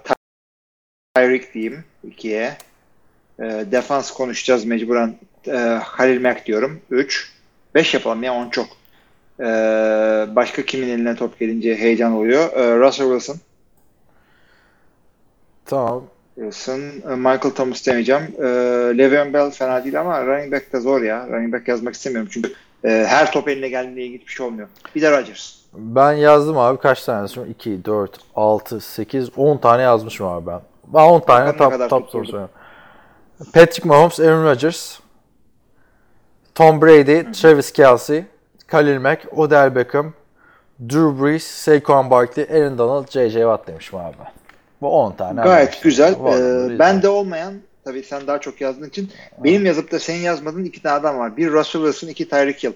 Tyreek diyeyim ikiye. Ee, defans konuşacağız mecburen. Ee, Halil Mack diyorum. 3. 5 yapalım ya 10 çok. Ee, başka kimin eline top gelince heyecan oluyor. Ee, Russell Wilson. Tamam. Wilson. Ee, Michael Thomas demeyeceğim. Ee, Le'Veon Bell fena değil ama running back de zor ya. Running back yazmak istemiyorum çünkü e, her top eline geldiğinde ilginç bir şey olmuyor. Bir de Rodgers. Ben yazdım abi kaç tane yazmışım? 2, 4, 6, 8, 10 tane yazmışım abi ben. Ben 10 tane Bakalım top, top soru. Patrick Mahomes, Aaron Rodgers, Tom Brady, Travis Kelsey, Khalil Mack, Odell Beckham, Drew Brees, Saquon Barkley, Aaron Donald, J.J. Watt demişim abi. Bu 10 tane. Gayet abi. güzel. Ee, ben de olmayan tabii sen daha çok yazdığın için. Benim yazıp da senin yazmadığın iki tane adam var. Bir Russell Wilson, iki Tyreek Hill.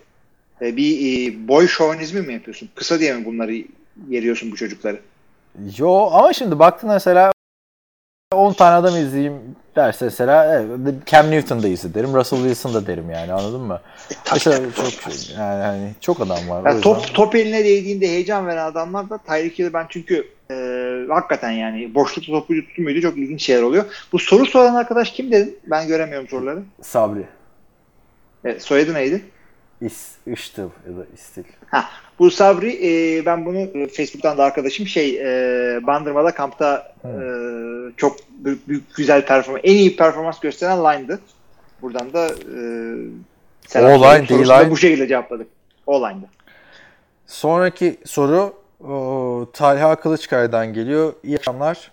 E, bir e, boy şovenizmi mi yapıyorsun? Kısa diye mi bunları yeriyorsun bu çocukları? Yo ama şimdi baktın mesela 10 tane adam izleyeyim derse mesela evet, Cam Newton da izle derim. Russell Wilson da derim yani anladın mı? Mesela çok yani hani çok adam var. Yani yüzden- top, top eline değdiğinde heyecan veren adamlar da Tyreek Hill'i ben çünkü e, hakikaten yani boşlukta topu tutmuyordu. Çok ilginç şeyler oluyor. Bu soru soran arkadaş kim dedin? Ben göremiyorum soruları. Sabri. E, soyadı neydi? İs, iştil ya da istil. Ha, bu Sabri e, ben bunu e, Facebook'tan da arkadaşım şey e, Bandırma'da kampta e, çok büyük, büyük güzel performans en iyi performans gösteren line'dı. Buradan da e, selam O line, söyleyeyim. Sorusunu da D-line. bu şekilde cevapladık. O line'dı. Sonraki soru o, Talha Kılıçkaya'dan geliyor. İyi akşamlar.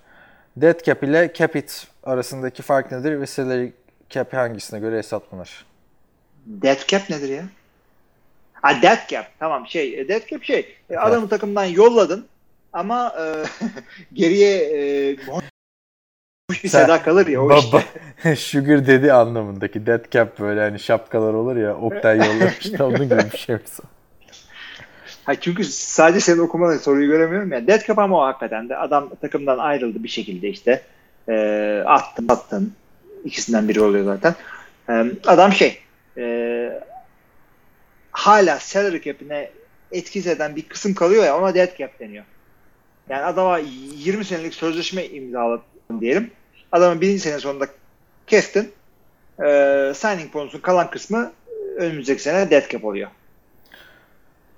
Dead cap ile cap hit arasındaki fark nedir ve salary cap hangisine göre hesaplanır? Dead cap nedir ya? Ha dead cap. Tamam şey. e, Dead cap şey. e, Adamı takımdan yolladın ama e, geriye e, hoş bir seda kalır ya o işte. Baba, sugar dedi anlamındaki dead cap böyle hani şapkalar olur ya Oktay yollamış da onun gibi bir şey mesela. Ha, çünkü sadece senin okumanın soruyu göremiyorum ya. Dead cap ama o hakikaten de. Adam takımdan ayrıldı bir şekilde işte. E, attın attın. İkisinden biri oluyor zaten. E, adam şey hala salary cap'ine etkisiz eden bir kısım kalıyor ya ona dead cap deniyor. Yani adama 20 senelik sözleşme imzaladın diyelim. Adamın birinci sene sonunda kestin. E, signing bonusun kalan kısmı önümüzdeki sene dead cap oluyor.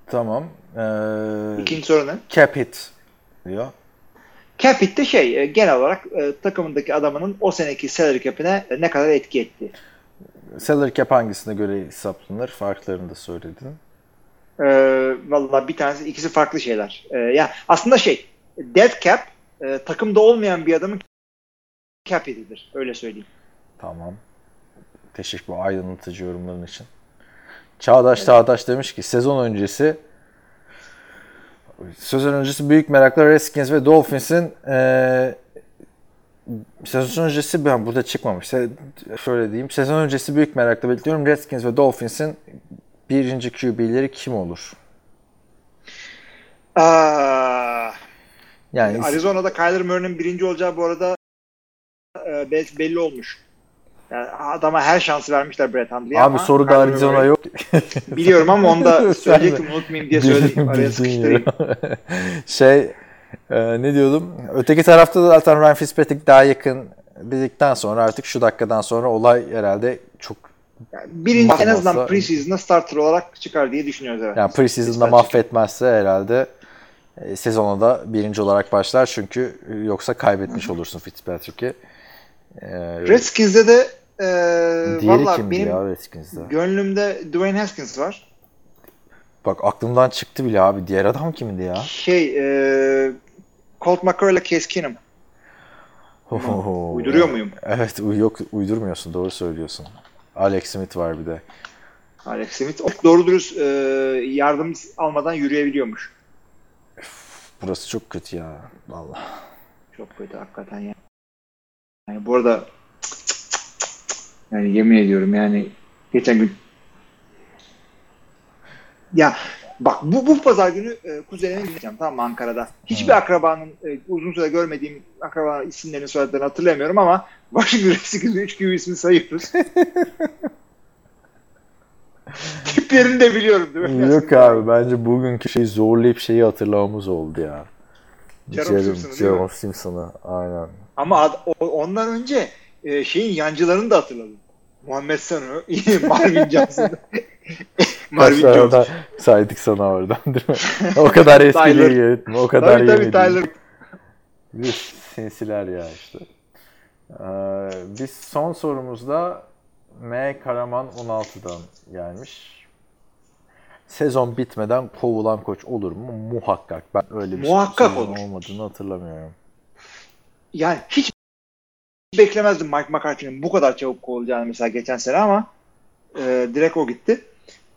Tamam. Ee, İkinci soru ne? cap hit diyor. Cap hit de şey e, genel olarak e, takımındaki adamının o seneki salary cap'ine ne kadar etki etti. Salary cap hangisine göre hesaplanır? Farklarını da söyledin. E, Valla bir tanesi ikisi farklı şeyler. E, ya aslında şey dead cap e, takımda olmayan bir adamın cap hitidir. Öyle söyleyeyim. Tamam. Teşekkür bu aydınlatıcı yorumların için. Çağdaş Çağdaş demiş ki sezon öncesi sezon öncesi büyük merakla Redskins ve Dolphins'in eee sezon öncesi ben burada çıkmamış. Şöyle diyeyim. Sezon öncesi büyük merakla bekliyorum. Redskins ve Dolphins'in birinci QB'leri kim olur? Aa, Yani Arizona'da Kyler Murray'nin birinci olacağı bu arada e, belli olmuş. Yani adama her şansı vermişler Brett Hundley'e abi ama soruda Kyler Arizona Murray- yok. Biliyorum ama onu da söyleyecektim unutmayayım diye söyledim. Araya sıkıştırayım. şey e, ne diyordum? Öteki tarafta da zaten Ryan Fitzpatrick daha yakın dedikten sonra artık şu dakikadan sonra olay herhalde çok Yani birinci en azından preseason'da starter olarak çıkar diye düşünüyoruz evet. yani preseason'da mahvetmezse herhalde e, sezona da birinci olarak başlar çünkü e, yoksa kaybetmiş olursun Fitzpatrick'i. E, Redskins'de de e, diğeri valla benim ya Redskins'de? gönlümde Dwayne Haskins var. Bak aklımdan çıktı bile abi. Diğer adam kimdi ya? Şey e, Colt McCoy ile Case Keenum. Oho, Uyduruyor ya. muyum? Evet yok uydurmuyorsun doğru söylüyorsun. Alex Smith var bir de. Alex Smith. O doğru dürüst e, yardım almadan yürüyebiliyormuş. Burası çok kötü ya. Vallahi. Çok kötü hakikaten ya. Yani bu arada yani yemin ediyorum yani geçen gün ya bak bu, bu pazar günü e, kuzenime gideceğim tamam mı Ankara'da. Hiçbir akrabanın e, uzun süre görmediğim akrabanın isimlerini soyadlarını hatırlamıyorum ama Washington Redskins'in 3 gibi ismini sayıyoruz. Tiplerini de biliyorum değil mi? Yok abi bence bugünkü şeyi zorlayıp şeyi hatırlamamız oldu ya. Jerome Simpson'ı? Simpson'ı aynen. Ama ad- ondan önce e, şeyin yancılarını da hatırladım. Muhammed Sanu, Marvin Johnson. Marvin tane saydık sana oradan değil mi? o kadar eski Tyler. değil yönetme. O kadar Tabii tabii Tyler. Bir sinsiler ya işte. Ee, biz son sorumuzda M. Karaman 16'dan gelmiş. Sezon bitmeden kovulan koç olur mu? Muhakkak. Ben öyle bir Muhakkak sezon olur. olmadığını hatırlamıyorum. Yani hiç beklemezdim Mike McCarthy'nin bu kadar çabuk kovulacağını mesela geçen sene ama e, direkt o gitti.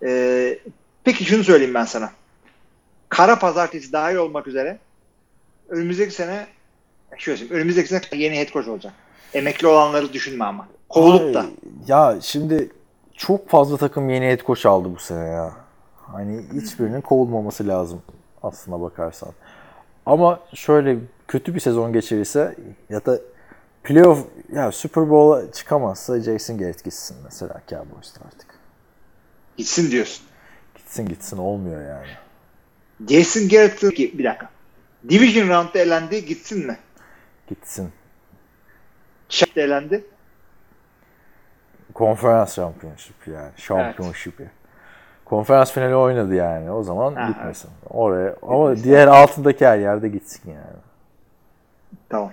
E, peki şunu söyleyeyim ben sana. Kara pazartesi dahil olmak üzere önümüzdeki sene Şöyle söyleyeyim. Önümüzdeki sene yeni head coach olacak. Emekli olanları düşünme ama. Kovulup da. Ya şimdi çok fazla takım yeni head coach aldı bu sene ya. Hani hiçbirinin kovulmaması lazım aslına bakarsan. Ama şöyle kötü bir sezon geçirirse ya da playoff ya Super Bowl'a çıkamazsa Jason Garrett gitsin mesela Cowboys'ta artık. Gitsin diyorsun. Gitsin gitsin olmuyor yani. Jason Garrett'ın bir dakika. Division round'da elendi gitsin mi? Gitsin. Şart elendi. Konferans championship yani. Championship'i. Konferans finali oynadı yani. O zaman Ha, gitmesin. Oraya ama diğer altındaki her yerde gitsin yani. Tamam.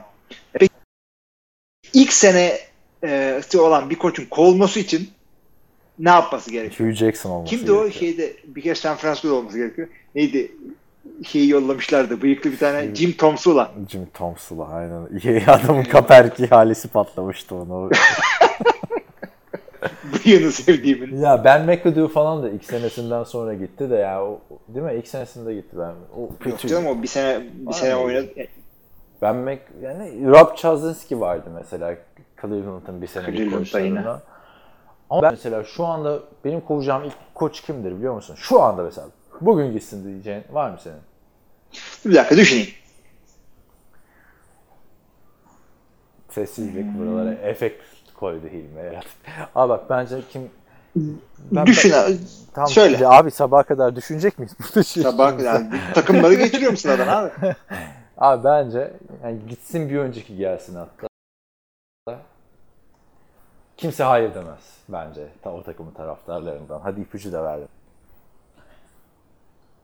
İlk sene e, olan bir koçun kovulması için ne yapması gerekiyor? Hugh Jackson olması Kimdi o gerekiyor. şeyde bir kere San Francisco'da olması gerekiyor. Neydi? Şeyi yollamışlardı. Bıyıklı bir tane Jim Tomsula. Jim Thompson'la aynen. Adamın Kaepernick ihalesi patlamıştı onu. Bıyığını sevdiğimin. ya Ben McAdoo falan da ilk senesinden sonra gitti de ya o, değil mi? İlk senesinde gitti ben. O Yok canım o bir sene bir Var sene oynadı. Ben Mac, yani Rob Chazinski vardı mesela Cleveland'ın bir senelik koçlarından. Ama ben mesela şu anda benim kovacağım ilk koç kimdir biliyor musun? Şu anda mesela. Bugün gitsin diyeceğin var mı senin? Bir dakika düşüneyim. Sessizlik buralara efekt koydu Hilmi. Evet. Abi bak bence kim... Ben- Düşün ben- Söyle. ya Abi sabaha kadar düşünecek miyiz? Burada şey- Sabah yani takımları getiriyor musun adam abi? Abi bence yani gitsin bir önceki gelsin hatta. Kimse hayır demez bence o takımın taraftarlarından. Hadi ipucu da verdim.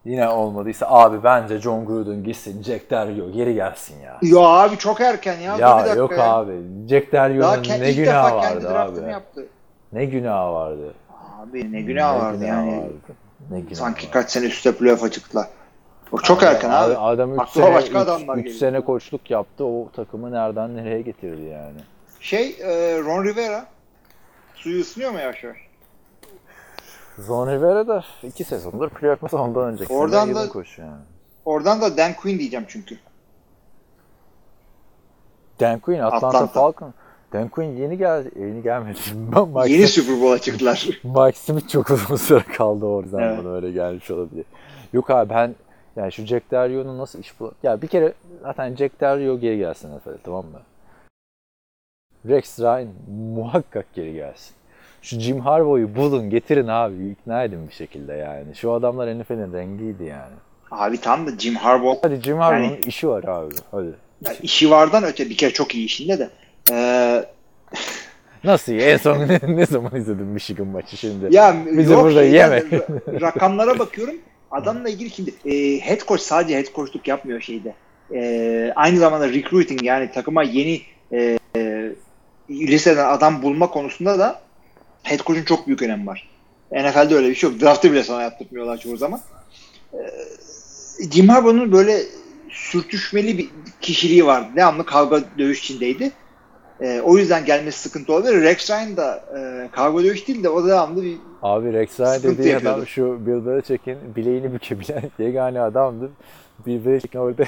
Yine olmadıysa abi bence John Gruden gitsin, Jack Del geri gelsin ya. Ya abi çok erken ya. Bir Ya dakika yok ya. abi. Jack Del Daha Rio'nun ke- ne günahı vardı abi. yaptı. Ne günahı vardı. Abi ne günah vardı günahı yani. vardı. Ne günahı Sanki vardı. kaç sene üstte playoff'a çıktılar. Bak çok erken abi. Adam 3 Aklıma sene, başka üç- adamlar üç geliyor. sene koçluk yaptı. O takımı nereden nereye getirdi yani. Şey e, Ron Rivera suyu ısınıyor mu yavaş yavaş? Ron Rivera da 2 sezondur playoff ondan önceki Oradan da- koçu yani. Oradan da Dan Quinn diyeceğim çünkü. Dan Quinn Atlanta, Atlanta. Falcon. Dan Quinn yeni geldi. Yeni gelmedi. Mike, Yeni Super Bowl'a çıktılar. Mike Smith çok uzun süre kaldı oradan Evet. bana öyle gelmiş olabilir. Yok abi ben yani şu Jack Del Rio'nun nasıl iş bu? Ya bir kere zaten Jack Del Rio geri gelsin efendim tamam mı? Rex Ryan muhakkak geri gelsin. Şu Jim Harbaugh'u bulun getirin abi ikna edin bir şekilde yani. Şu adamlar NFL'in rengiydi yani. abi tam da Jim Harbaugh Hadi Jim Harbaugh'un Yani- işi var abi. Hadi. yani işi vardan öte bir kere çok iyi işinde de. Ee, Nasıl iyi? En son ne, ne zaman izledin Michigan maçı şimdi? ya Bizi yok burada yeme. ra- rakamlara bakıyorum. Adamla ilgili şimdi e, head coach sadece head coachluk yapmıyor şeyde. E, aynı zamanda recruiting yani takıma yeni e, e, liseden adam bulma konusunda da head coach'un çok büyük önemi var. NFL'de öyle bir şey yok. Draft'ı bile sana yaptırmıyorlar çoğu zaman. E, Jim Harbaugh'un böyle sürtüşmeli bir kişiliği vardı. Devamlı kavga dövüş içindeydi. E, o yüzden gelmesi sıkıntı olabilir. Rex Ryan da e, kavga dövüş değil de o devamlı bir Abi Sıkıntı dediği yapıyordu. adam şu Bill Belichick'in bileğini bükebilen yegane adamdır. Bill Belichick orada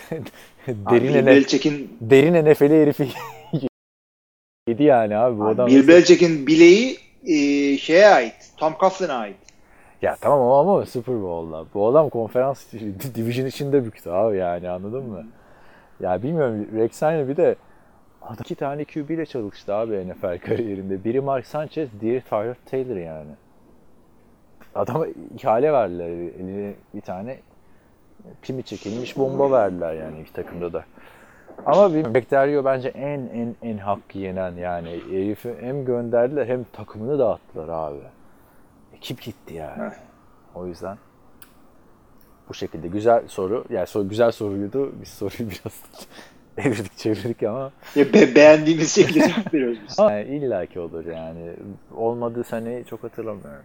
derin, ene, Belichick'in derin NFL'i herifi yedi yani abi bu adam. Bill Belichick'in bileği e, şeye ait. Tom Coughlin'a ait. Ya tamam ama, ama Super Bowl'da. Bu adam konferans division içinde büktü abi yani anladın mı? Ya bilmiyorum Rex bir de adam iki tane QB ile çalıştı abi NFL kariyerinde. Biri Mark Sanchez, diğeri Tyrod Taylor yani. Adama ihale verdiler eline bir tane pimi çekilmiş bomba verdiler yani iki takımda da. Ama bir Bekterio bence en en en hakkı yenen yani herifi hem gönderdiler hem takımını dağıttılar abi. Ekip gitti yani. O yüzden bu şekilde güzel soru. Yani soru, güzel soruydu. Biz soruyu biraz evirdik çevirdik ama Ya be- beğendiğimiz şekilde cevap veriyoruz biz. yani illaki olur yani. Olmadığı seneyi çok hatırlamıyorum.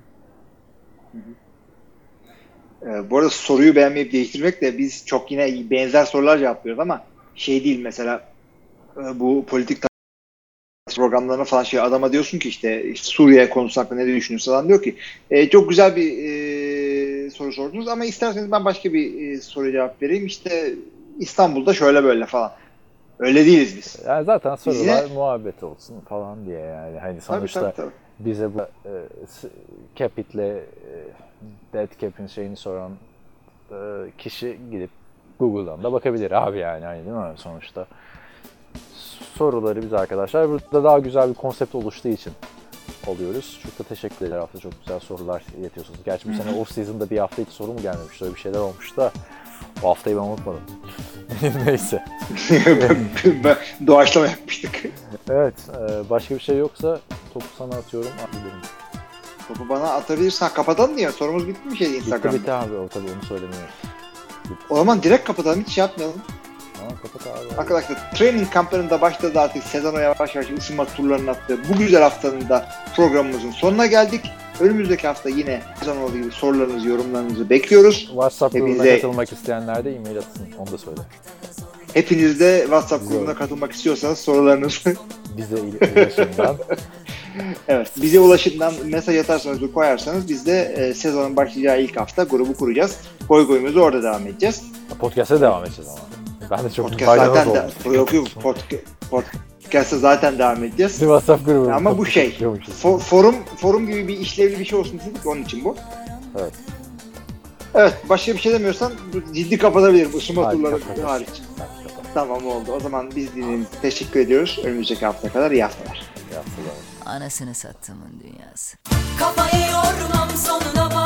Ee, bu arada soruyu beğenmeyip değiştirmek de biz çok yine benzer sorular cevaplıyoruz ama şey değil mesela e, bu politik programlarına falan şey adama diyorsun ki işte, işte Suriye konusu hakkında ne düşünüyorsun falan diyor ki e, çok güzel bir e, soru sordunuz ama isterseniz ben başka bir e, soru cevap vereyim işte İstanbul'da şöyle böyle falan. Öyle değiliz biz. Yani zaten sorular Bize- muhabbet olsun falan diye yani. Hani Tabii, sonuçta tabii, tabii. Bize bu e, Capit'le e, Dead Cap'in şeyini soran e, kişi gidip Google'dan da bakabilir abi yani hani değil mi sonuçta. Soruları biz arkadaşlar burada daha güzel bir konsept oluştuğu için oluyoruz. Çok da teşekkür ederim. Hafta çok güzel sorular iletiyorsunuz. Gerçi bu sene off season'da bir hafta hiç soru mu gelmemiş? Öyle bir şeyler olmuş da bu haftayı ben unutmadım. Neyse. Ben Doğaçlama yapmıştık. Evet. e, başka bir şey yoksa topu sana atıyorum. Bilirim. Topu bana atabilirsen kapatalım diye. Sorumuz bitti mi şey Bitti Instagram'da? bitti abi. O tabii onu söylemiyorum. O zaman direkt kapatalım. Hiç şey yapmayalım. Tamam kapat abi. Arkadaşlar training kamplarında başladı artık. Sezona yavaş yavaş ısınma turlarının attığı bu güzel haftanın da programımızın sonuna geldik. Önümüzdeki hafta yine sezon olduğu gibi sorularınızı, yorumlarınızı bekliyoruz. WhatsApp grubuna Hepinize- katılmak isteyenler de e-mail atsın. Onu da söyle. Hepiniz de WhatsApp Güzel. grubuna katılmak istiyorsanız sorularınızı Bize iletişimden. evet bize ulaşımdan mesaj atarsanız koyarsanız biz de e, sezonun başlayacağı ilk hafta grubu kuracağız. Goy goyumuzu orada devam edeceğiz. Podcast'e devam edeceğiz ama. Ben de çok Podcast zaten de, yok yok podcast, podcast'a zaten devam edeceğiz. WhatsApp grubu. Ama bu şey Yapıyormuşuz. fo- forum forum gibi bir işlevli bir şey olsun dedik onun için bu. Evet. Evet başka bir şey demiyorsan ciddi kapatabilirim ısınma Hadi turları hariç. Tamam oldu. O zaman biz dinlediğiniz teşekkür ediyoruz. Önümüzdeki hafta kadar iyi haftalar. Yaptılar. Anasını sattımın dünyası. Kafayı yormam sonuna bakma